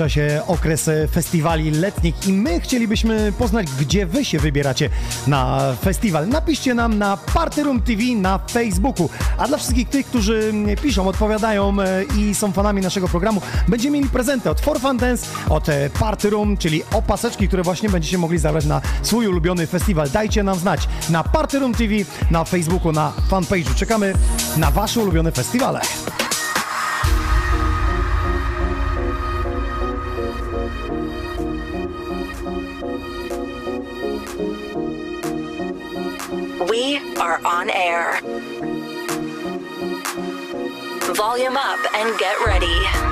Zbliża się okres e, festiwali letnich i my chcielibyśmy poznać, gdzie wy się wybieracie na festiwal. Napiszcie nam na Party Room TV na Facebooku. A dla wszystkich tych, którzy mm, piszą, odpowiadają e, i są fanami naszego programu, będziemy mieli prezenty od For Fun Dance, od e, Party Room, czyli opaseczki, które właśnie będziecie mogli zabrać na swój ulubiony festiwal. Dajcie nam znać na Party Room TV, na Facebooku, na fanpage'u. Czekamy na wasze ulubione festiwale. Volume up and get ready.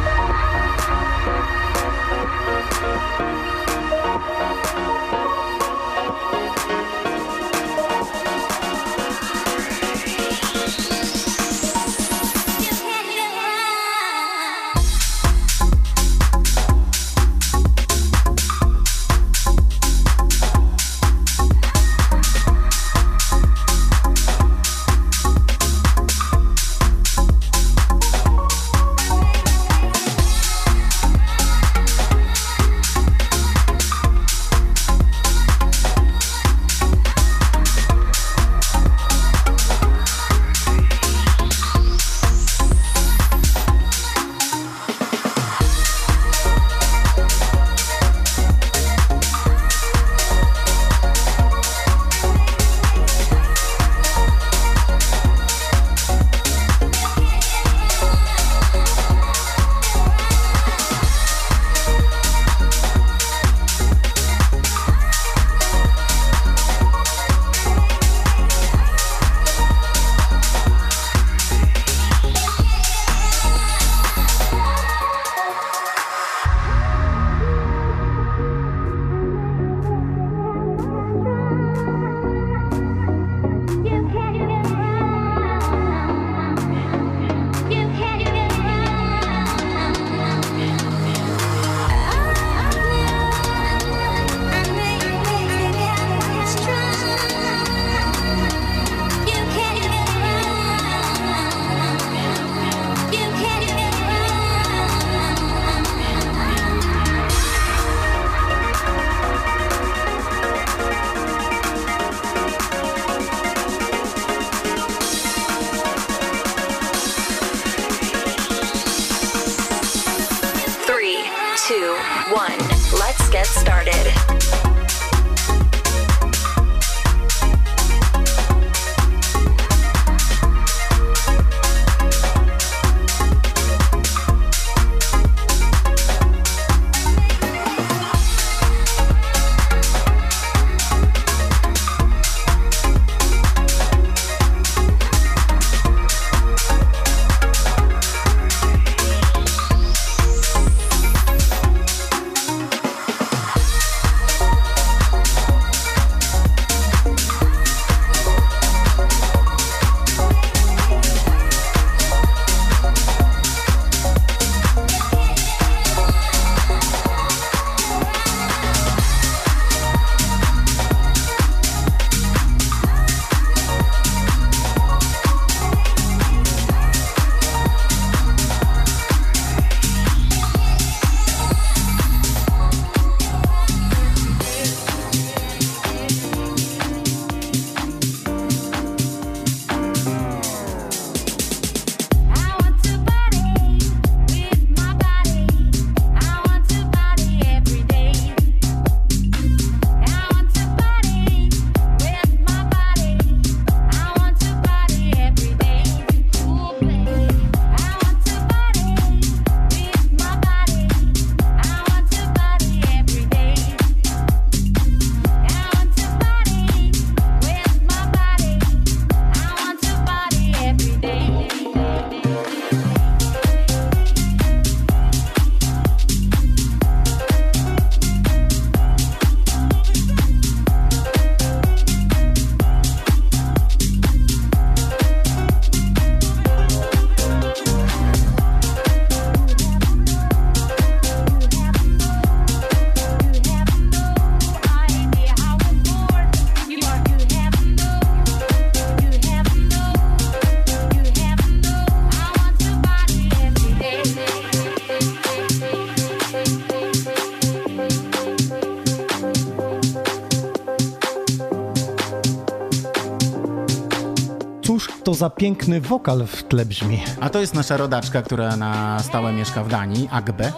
Za piękny wokal w tle brzmi? A to jest nasza rodaczka, która na stałe mieszka w Danii, Agbe.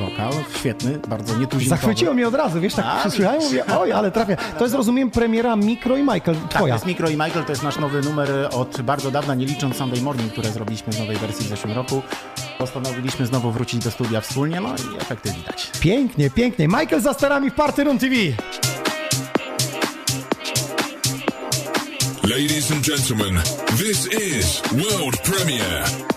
Wokal, świetny, bardzo nietuzinkowy. Zachwyciło mnie od razu, wiesz, tak A, przysłuchałem, mówię, oj, ale trafię. To jest, rozumiem, premiera Mikro i Michael, Tak, to twoja. jest Mikro i Michael, to jest nasz nowy numer od bardzo dawna, nie licząc Sunday Morning, które zrobiliśmy w nowej wersji w zeszłym roku. Postanowiliśmy znowu wrócić do studia wspólnie, no i efekty widać. Pięknie, pięknie. Michael za sterami w Party Room TV. Ladies and gentlemen, this is world premiere.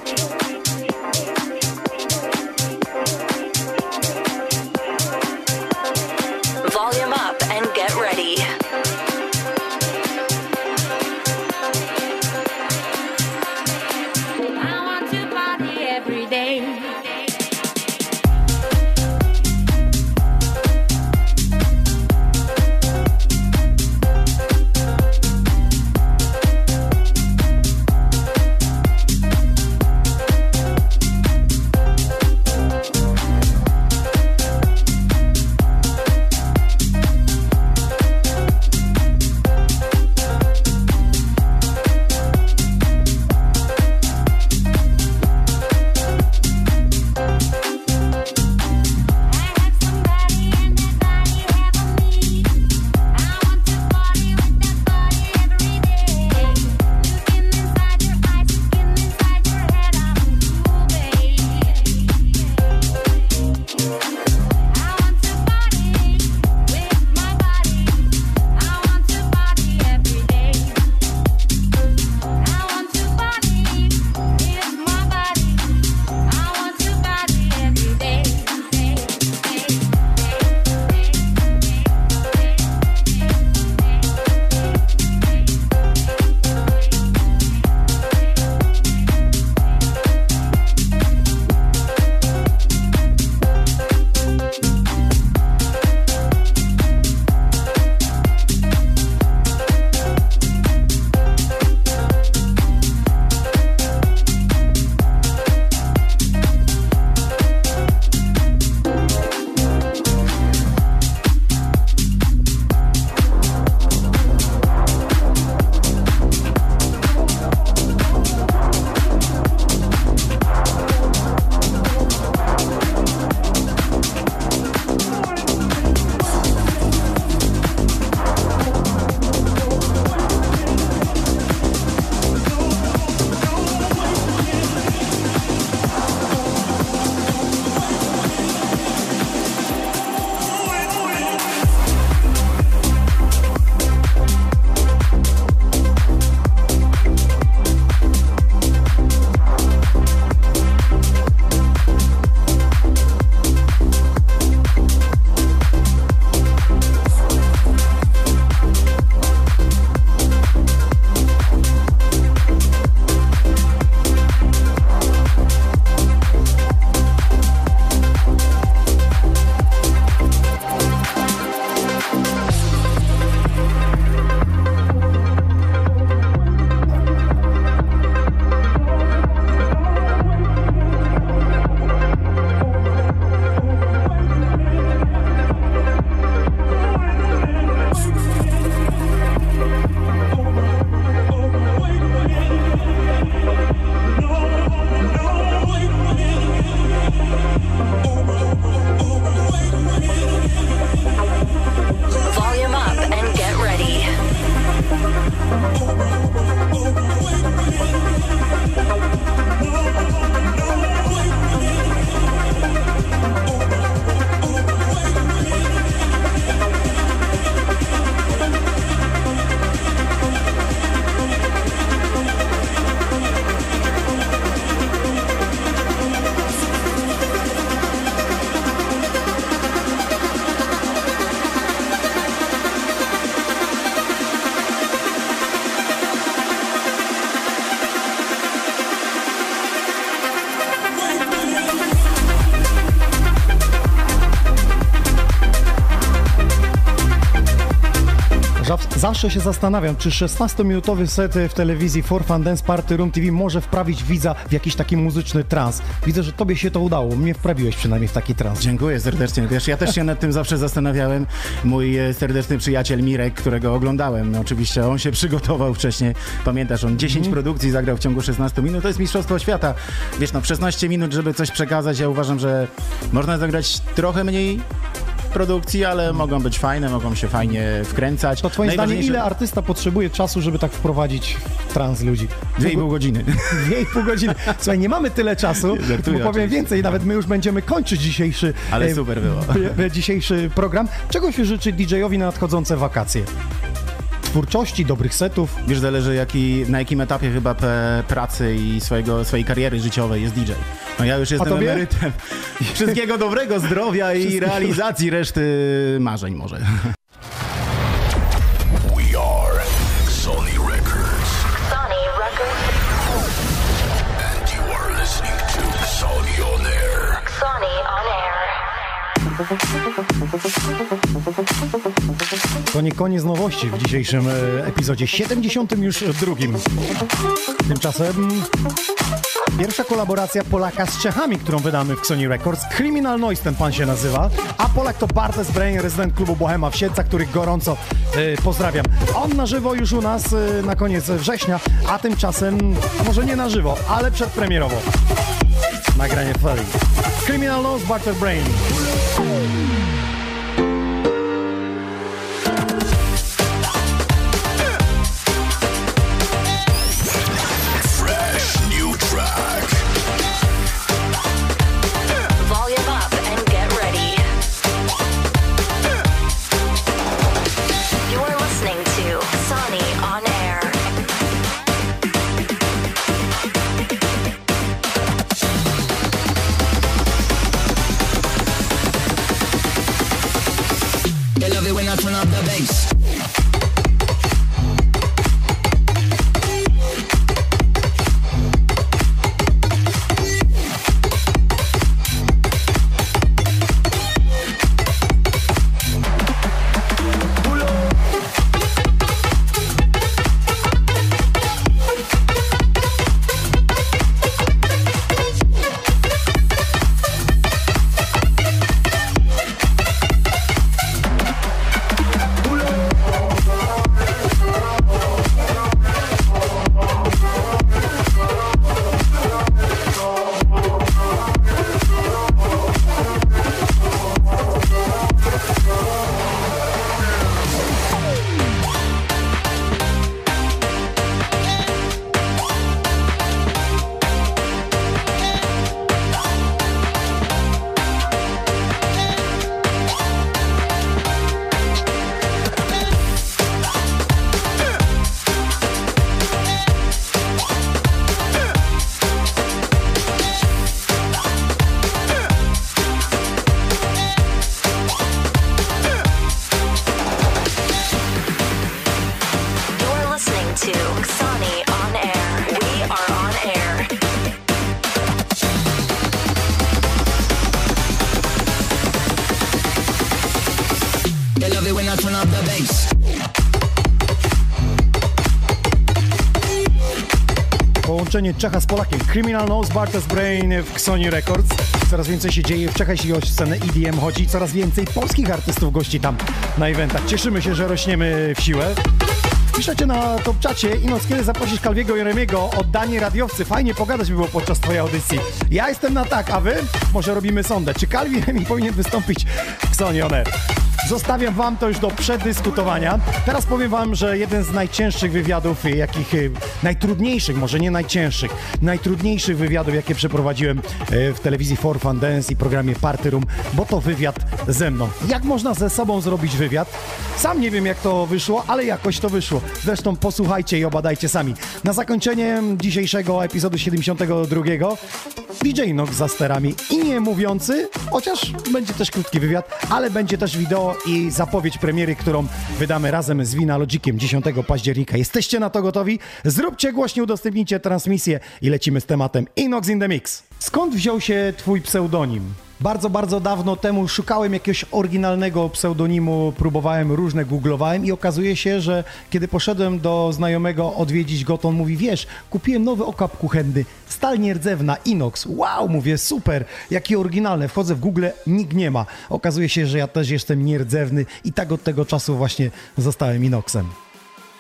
Zawsze się zastanawiam, czy 16-minutowy set w telewizji For Fun Dance Party Room TV może wprawić widza w jakiś taki muzyczny trans. Widzę, że tobie się to udało. Mnie wprawiłeś przynajmniej w taki trans. Dziękuję serdecznie. Wiesz, ja też się nad tym zawsze zastanawiałem. Mój e, serdeczny przyjaciel Mirek, którego oglądałem, no oczywiście on się przygotował wcześniej. Pamiętasz, on 10 produkcji zagrał w ciągu 16 minut. To jest Mistrzostwo Świata. Wiesz, no 16 minut, żeby coś przekazać, ja uważam, że można zagrać trochę mniej produkcji, ale mogą być fajne, mogą się fajnie wkręcać. To twoim zdaniem ile artysta potrzebuje czasu, żeby tak wprowadzić w trans ludzi? Dwie i pół godziny. <laughs> Dwie i pół godziny. Słuchaj, nie mamy tyle czasu, Żartuję bo powiem więcej, nawet my już będziemy kończyć dzisiejszy, Ale e, super było. p- <laughs> dzisiejszy program. Czego się życzy DJ-owi na nadchodzące wakacje? Twórczości, dobrych setów. Wiesz, zależy jaki, na jakim etapie chyba pracy i swojego, swojej kariery życiowej jest DJ. No ja już jestem emerytem. <laughs> Wszystkiego dobrego, zdrowia i realizacji reszty marzeń może. <laughs> To nie koniec nowości w dzisiejszym e, epizodzie 72. Tymczasem pierwsza kolaboracja Polaka z Czechami, którą wydamy w Sony Records. Criminal Noise ten pan się nazywa, a Polak to Bartes Brain, rezydent klubu Bohema w Siedlcach, których gorąco e, pozdrawiam. On na żywo już u nas e, na koniec września, a tymczasem może nie na żywo, ale przedpremierowo. Nagranie Ferry. Criminal Noise, Bartes Brain. Połączenie Czecha z Polakiem. Criminal Nose, Bartes Brain w Sony Records. Coraz więcej się dzieje w Czechach, jeśli o scenę EDM chodzi. Coraz więcej polskich artystów gości tam na eventach. Cieszymy się, że rośniemy w siłę. Piszecie na top czacie, Inoc, kiedy zaprosisz Kalwiego Jeremiego, oddanie radiowcy. Fajnie pogadać by było podczas twojej audycji. Ja jestem na tak, a wy? Może robimy sondę. Czy Kalwi Jeremi powinien wystąpić w Sony On Air? Zostawiam wam to już do przedyskutowania. Teraz powiem wam, że jeden z najcięższych wywiadów, jakich y, najtrudniejszych, może nie najcięższych, najtrudniejszych wywiadów, jakie przeprowadziłem y, w telewizji For Fun Dance i programie Party Room, bo to wywiad ze mną. Jak można ze sobą zrobić wywiad? Sam nie wiem, jak to wyszło, ale jakoś to wyszło. Zresztą posłuchajcie i obadajcie sami. Na zakończenie dzisiejszego epizodu 72 DJ Nox za sterami i nie mówiący, chociaż będzie też krótki wywiad, ale będzie też wideo i zapowiedź premiery, którą wydamy razem z Vinalogiciem 10 października. Jesteście na to gotowi? Zróbcie głośniej, udostępnijcie transmisję i lecimy z tematem Inox in the Mix. Skąd wziął się twój pseudonim? Bardzo, bardzo dawno temu szukałem jakiegoś oryginalnego pseudonimu, próbowałem różne, googlowałem i okazuje się, że kiedy poszedłem do znajomego odwiedzić go, to on mówi, wiesz, kupiłem nowy okap kuchenny, stal nierdzewna, inox, wow, mówię, super, jakie oryginalne, wchodzę w Google, nikt nie ma. Okazuje się, że ja też jestem nierdzewny i tak od tego czasu właśnie zostałem inoxem.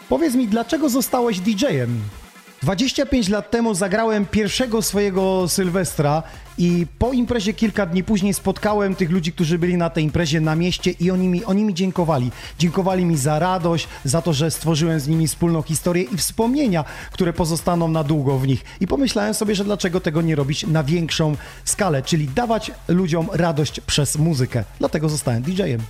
Powiedz mi, dlaczego zostałeś DJ-em? 25 lat temu zagrałem pierwszego swojego Sylwestra i po imprezie kilka dni później spotkałem tych ludzi, którzy byli na tej imprezie na mieście i oni mi, oni mi dziękowali. Dziękowali mi za radość, za to, że stworzyłem z nimi wspólną historię i wspomnienia, które pozostaną na długo w nich. I pomyślałem sobie, że dlaczego tego nie robić na większą skalę, czyli dawać ludziom radość przez muzykę. Dlatego zostałem DJ-em.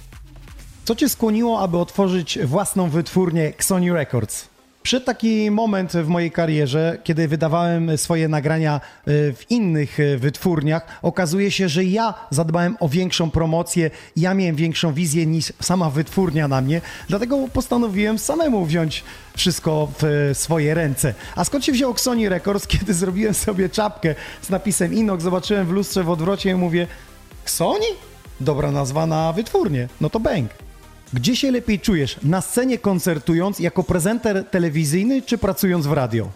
Co cię skłoniło, aby otworzyć własną wytwórnię Sony Records? Przyszedł taki moment w mojej karierze, kiedy wydawałem swoje nagrania y, w innych y, wytwórniach. Okazuje się, że ja zadbałem o większą promocję, ja miałem większą wizję niż sama wytwórnia na mnie, dlatego postanowiłem samemu wziąć wszystko w y, swoje ręce. A skąd się wziął Sony Records, <laughs> kiedy zrobiłem sobie czapkę z napisem Inox, zobaczyłem w lustrze w odwrocie i mówię Sony? Dobra nazwa na wytwórnię, no to bęk. Gdzie się lepiej czujesz? Na scenie koncertując, jako prezenter telewizyjny, czy pracując w radio?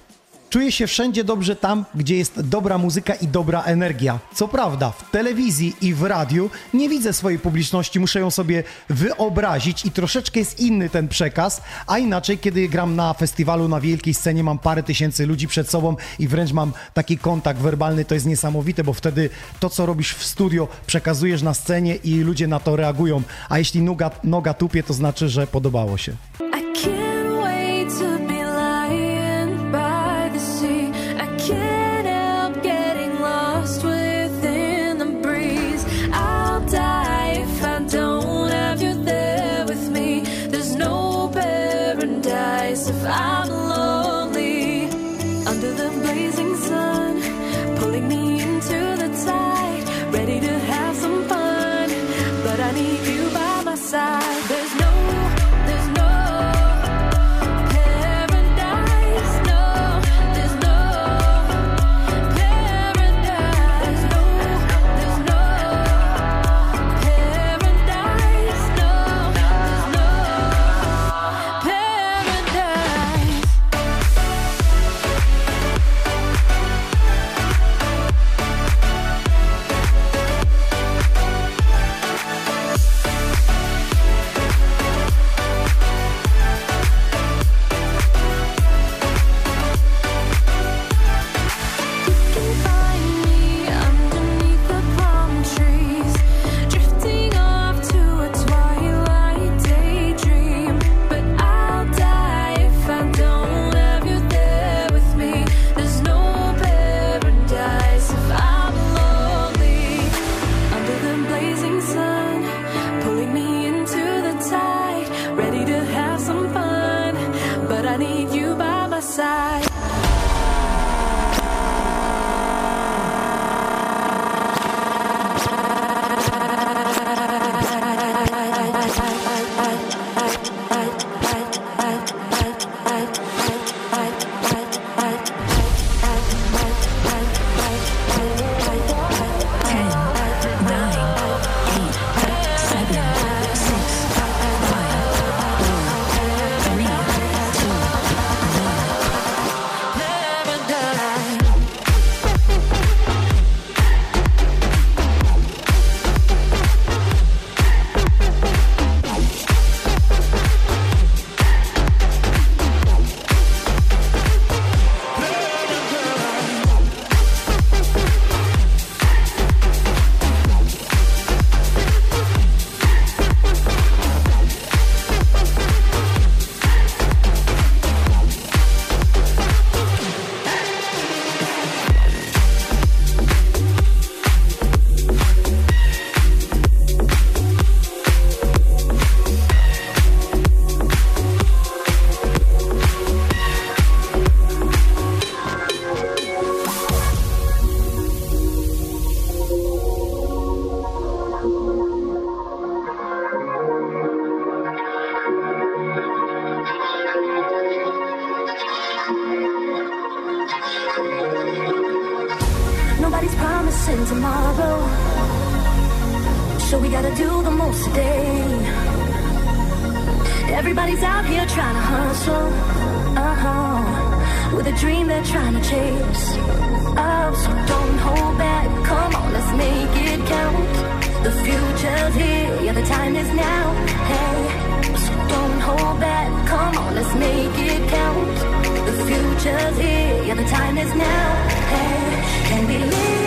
Czuję się wszędzie dobrze tam, gdzie jest dobra muzyka i dobra energia. Co prawda, w telewizji i w radiu nie widzę swojej publiczności, muszę ją sobie wyobrazić i troszeczkę jest inny ten przekaz, a inaczej, kiedy gram na festiwalu, na wielkiej scenie, mam parę tysięcy ludzi przed sobą i wręcz mam taki kontakt werbalny, to jest niesamowite, bo wtedy to, co robisz w studio, przekazujesz na scenie i ludzie na to reagują, a jeśli noga, noga tupie, to znaczy, że podobało się. Everybody's out here trying to hustle, uh-huh. With a dream they're trying to chase. Oh, so don't hold back. Come on, let's make it count. The future's here, yeah, the time is now. Hey, so don't hold back. Come on, let's make it count. The future's here, yeah, the time is now. Hey, and believe.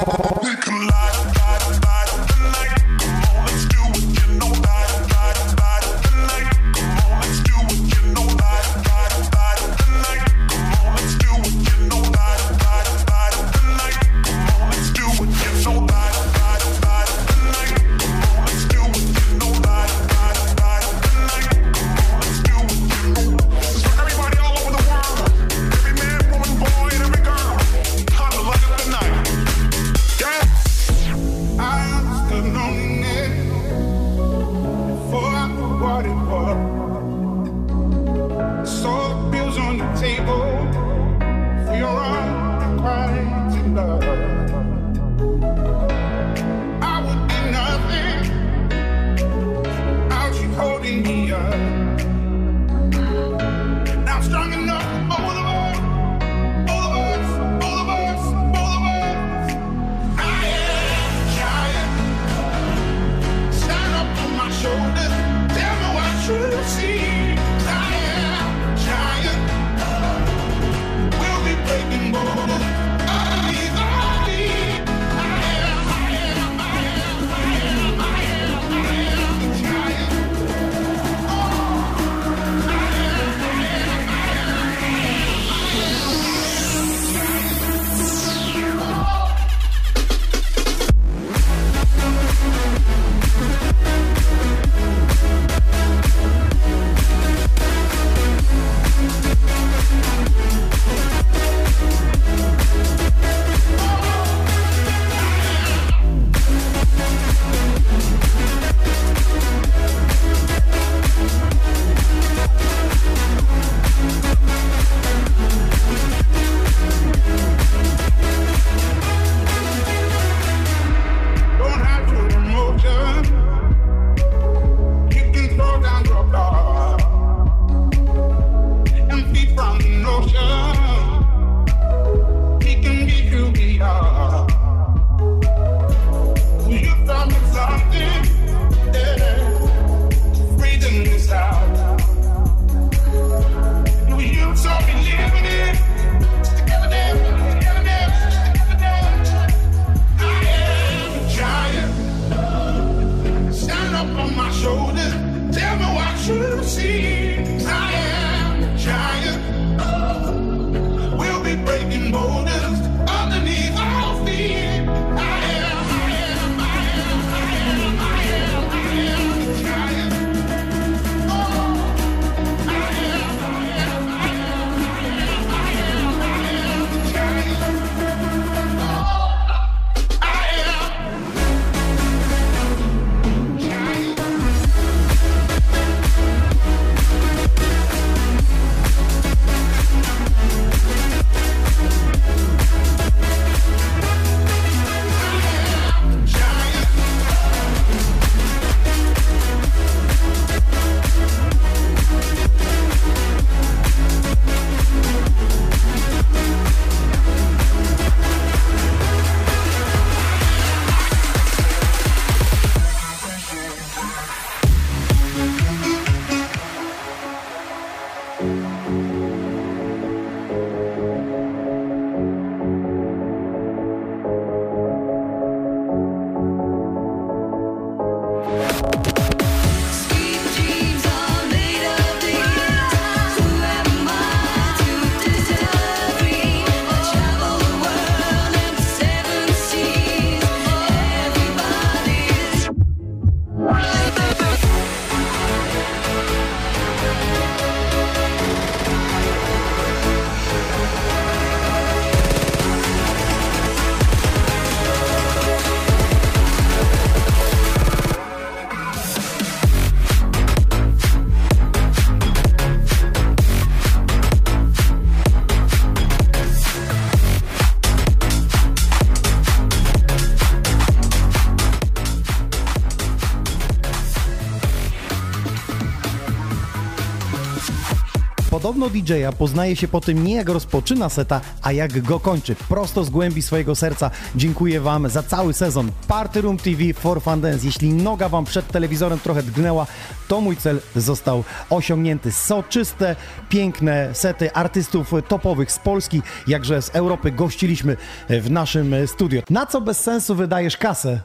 Podobno DJ-a poznaje się po tym nie jak rozpoczyna seta, a jak go kończy. Prosto z głębi swojego serca dziękuję Wam za cały sezon. Party Room TV for Fun Dance. Jeśli noga Wam przed telewizorem trochę drgnęła, to mój cel został osiągnięty. Soczyste, piękne sety artystów topowych z Polski, jakże z Europy gościliśmy w naszym studio. Na co bez sensu wydajesz kasę?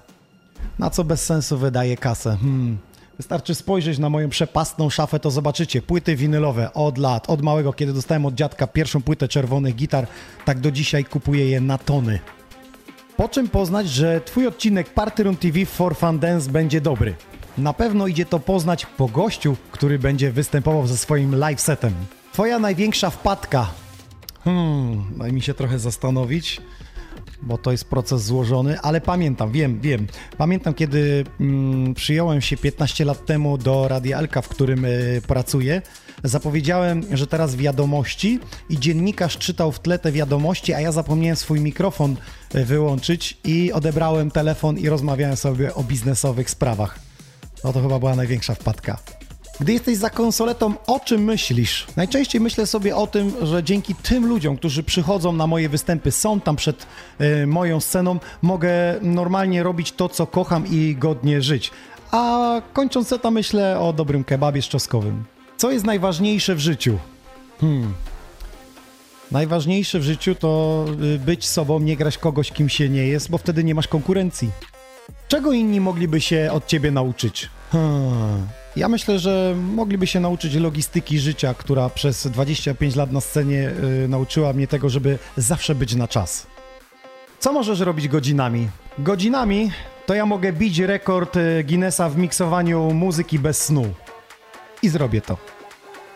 Na co bez sensu wydaje kasę? Hmm. Wystarczy spojrzeć na moją przepastną szafę, to zobaczycie. Płyty winylowe od lat, od małego, kiedy dostałem od dziadka pierwszą płytę czerwonych gitar, tak do dzisiaj kupuję je na tony. Po czym poznać, że Twój odcinek Party Room TV for Fun Dance będzie dobry? Na pewno idzie to poznać po gościu, który będzie występował ze swoim live setem. Twoja największa wpadka. Hmm, daj mi się trochę zastanowić bo to jest proces złożony, ale pamiętam, wiem, wiem. Pamiętam, kiedy mm, przyjąłem się 15 lat temu do Radia Elka, w którym y, pracuję, zapowiedziałem, że teraz wiadomości i dziennikarz czytał w tle te wiadomości, a ja zapomniałem swój mikrofon y, wyłączyć i odebrałem telefon i rozmawiałem sobie o biznesowych sprawach. No to chyba była największa wpadka. Gdy jesteś za konsoletą, o czym myślisz? Najczęściej myślę sobie o tym, że dzięki tym ludziom, którzy przychodzą na moje występy, są tam przed y, moją sceną, mogę normalnie robić to, co kocham i godnie żyć. A kończąc seta myślę o dobrym kebabie z. Co jest najważniejsze w życiu? Hmm. Najważniejsze w życiu to y, być sobą, nie grać kogoś, kim się nie jest, bo wtedy nie masz konkurencji. Czego inni mogliby się od ciebie nauczyć? Hmm. Ja myślę, że mogliby się nauczyć logistyki życia, która przez 25 lat na scenie y, nauczyła mnie tego, żeby zawsze być na czas. Co możesz robić godzinami? Godzinami to ja mogę bić rekord y, Guinnessa w miksowaniu muzyki bez snu. I zrobię to.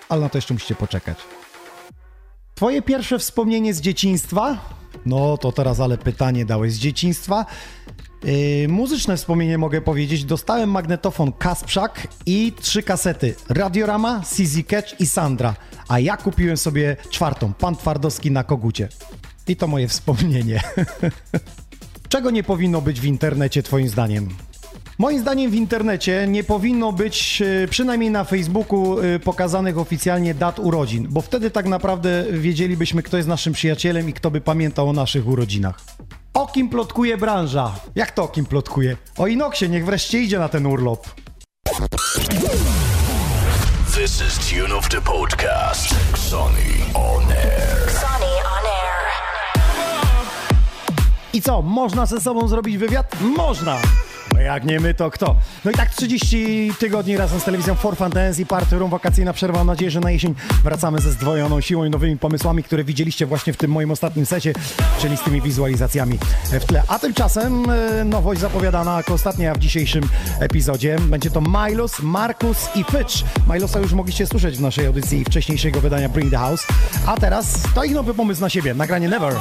Ale na to jeszcze musicie poczekać. Twoje pierwsze wspomnienie z dzieciństwa? No to teraz ale pytanie dałeś z dzieciństwa. Yy, muzyczne wspomnienie mogę powiedzieć. Dostałem magnetofon Kasprzak i trzy kasety. Radiorama, CZ Catch i Sandra. A ja kupiłem sobie czwartą, Pan Twardowski na kogucie. I to moje wspomnienie. <laughs> Czego nie powinno być w internecie twoim zdaniem? Moim zdaniem w internecie nie powinno być, e, przynajmniej na Facebooku, e, pokazanych oficjalnie dat urodzin, bo wtedy tak naprawdę wiedzielibyśmy, kto jest naszym przyjacielem i kto by pamiętał o naszych urodzinach. O kim plotkuje branża? Jak to o kim plotkuje? O Inoksie, niech wreszcie idzie na ten urlop. This is Tune of the Podcast. Sony on air. Co, można ze sobą zrobić wywiad? Można! Jak nie my, to kto? No i tak 30 tygodni razem z telewizją For Fun Dance i Party Room, wakacyjna przerwa. Mam nadzieję, że na jesień wracamy ze zdwojoną siłą i nowymi pomysłami, które widzieliście właśnie w tym moim ostatnim secie, czyli z tymi wizualizacjami w tle. A tymczasem e, nowość zapowiadana jako ostatnia w dzisiejszym epizodzie. Będzie to Milos, Markus i Fitch. Milosa już mogliście słyszeć w naszej audycji wcześniejszego wydania Bring the House. A teraz to ich nowy pomysł na siebie. Nagranie Never.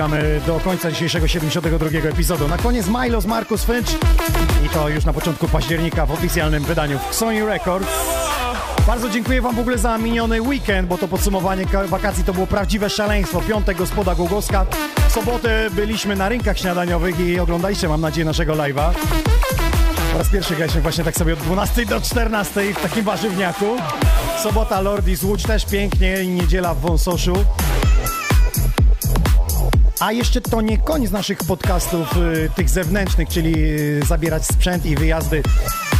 Dobiegamy do końca dzisiejszego 72 epizodu. Na koniec Milos Markus Finch i to już na początku października w oficjalnym wydaniu w Sony Records. Bardzo dziękuję Wam w ogóle za miniony weekend, bo to podsumowanie ka- wakacji to było prawdziwe szaleństwo. Piątek gospoda Głogowska. W sobotę byliśmy na rynkach śniadaniowych i oglądaliście, mam nadzieję, naszego live'a. Po raz pierwszy graliśmy właśnie tak sobie od 12 do 14 w takim warzywniaku. Sobota Lordi z Łódź też pięknie niedziela w Wąsoszu. A jeszcze to nie koniec naszych podcastów y, tych zewnętrznych, czyli y, zabierać sprzęt i wyjazdy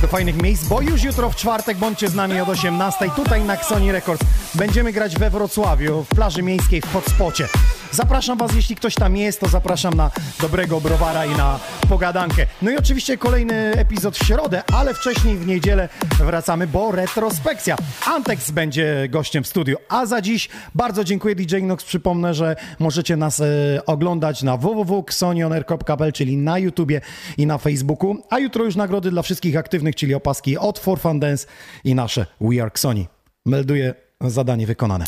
do fajnych miejsc, bo już jutro w czwartek bądźcie z nami od 18 tutaj na Sony Records. Będziemy grać we Wrocławiu, w plaży miejskiej w Hotspocie. Zapraszam Was, jeśli ktoś tam jest, to zapraszam na dobrego browara i na pogadankę. No i oczywiście kolejny epizod w środę, ale wcześniej w niedzielę wracamy, bo retrospekcja. Antex będzie gościem w studiu, a za dziś bardzo dziękuję DJ Nox. Przypomnę, że możecie nas e, oglądać na www.xonioner.pl, czyli na YouTubie i na Facebooku, a jutro już nagrody dla wszystkich aktywnych, czyli opaski od For Fun Dance i nasze We Are Xoni. Melduję zadanie wykonane.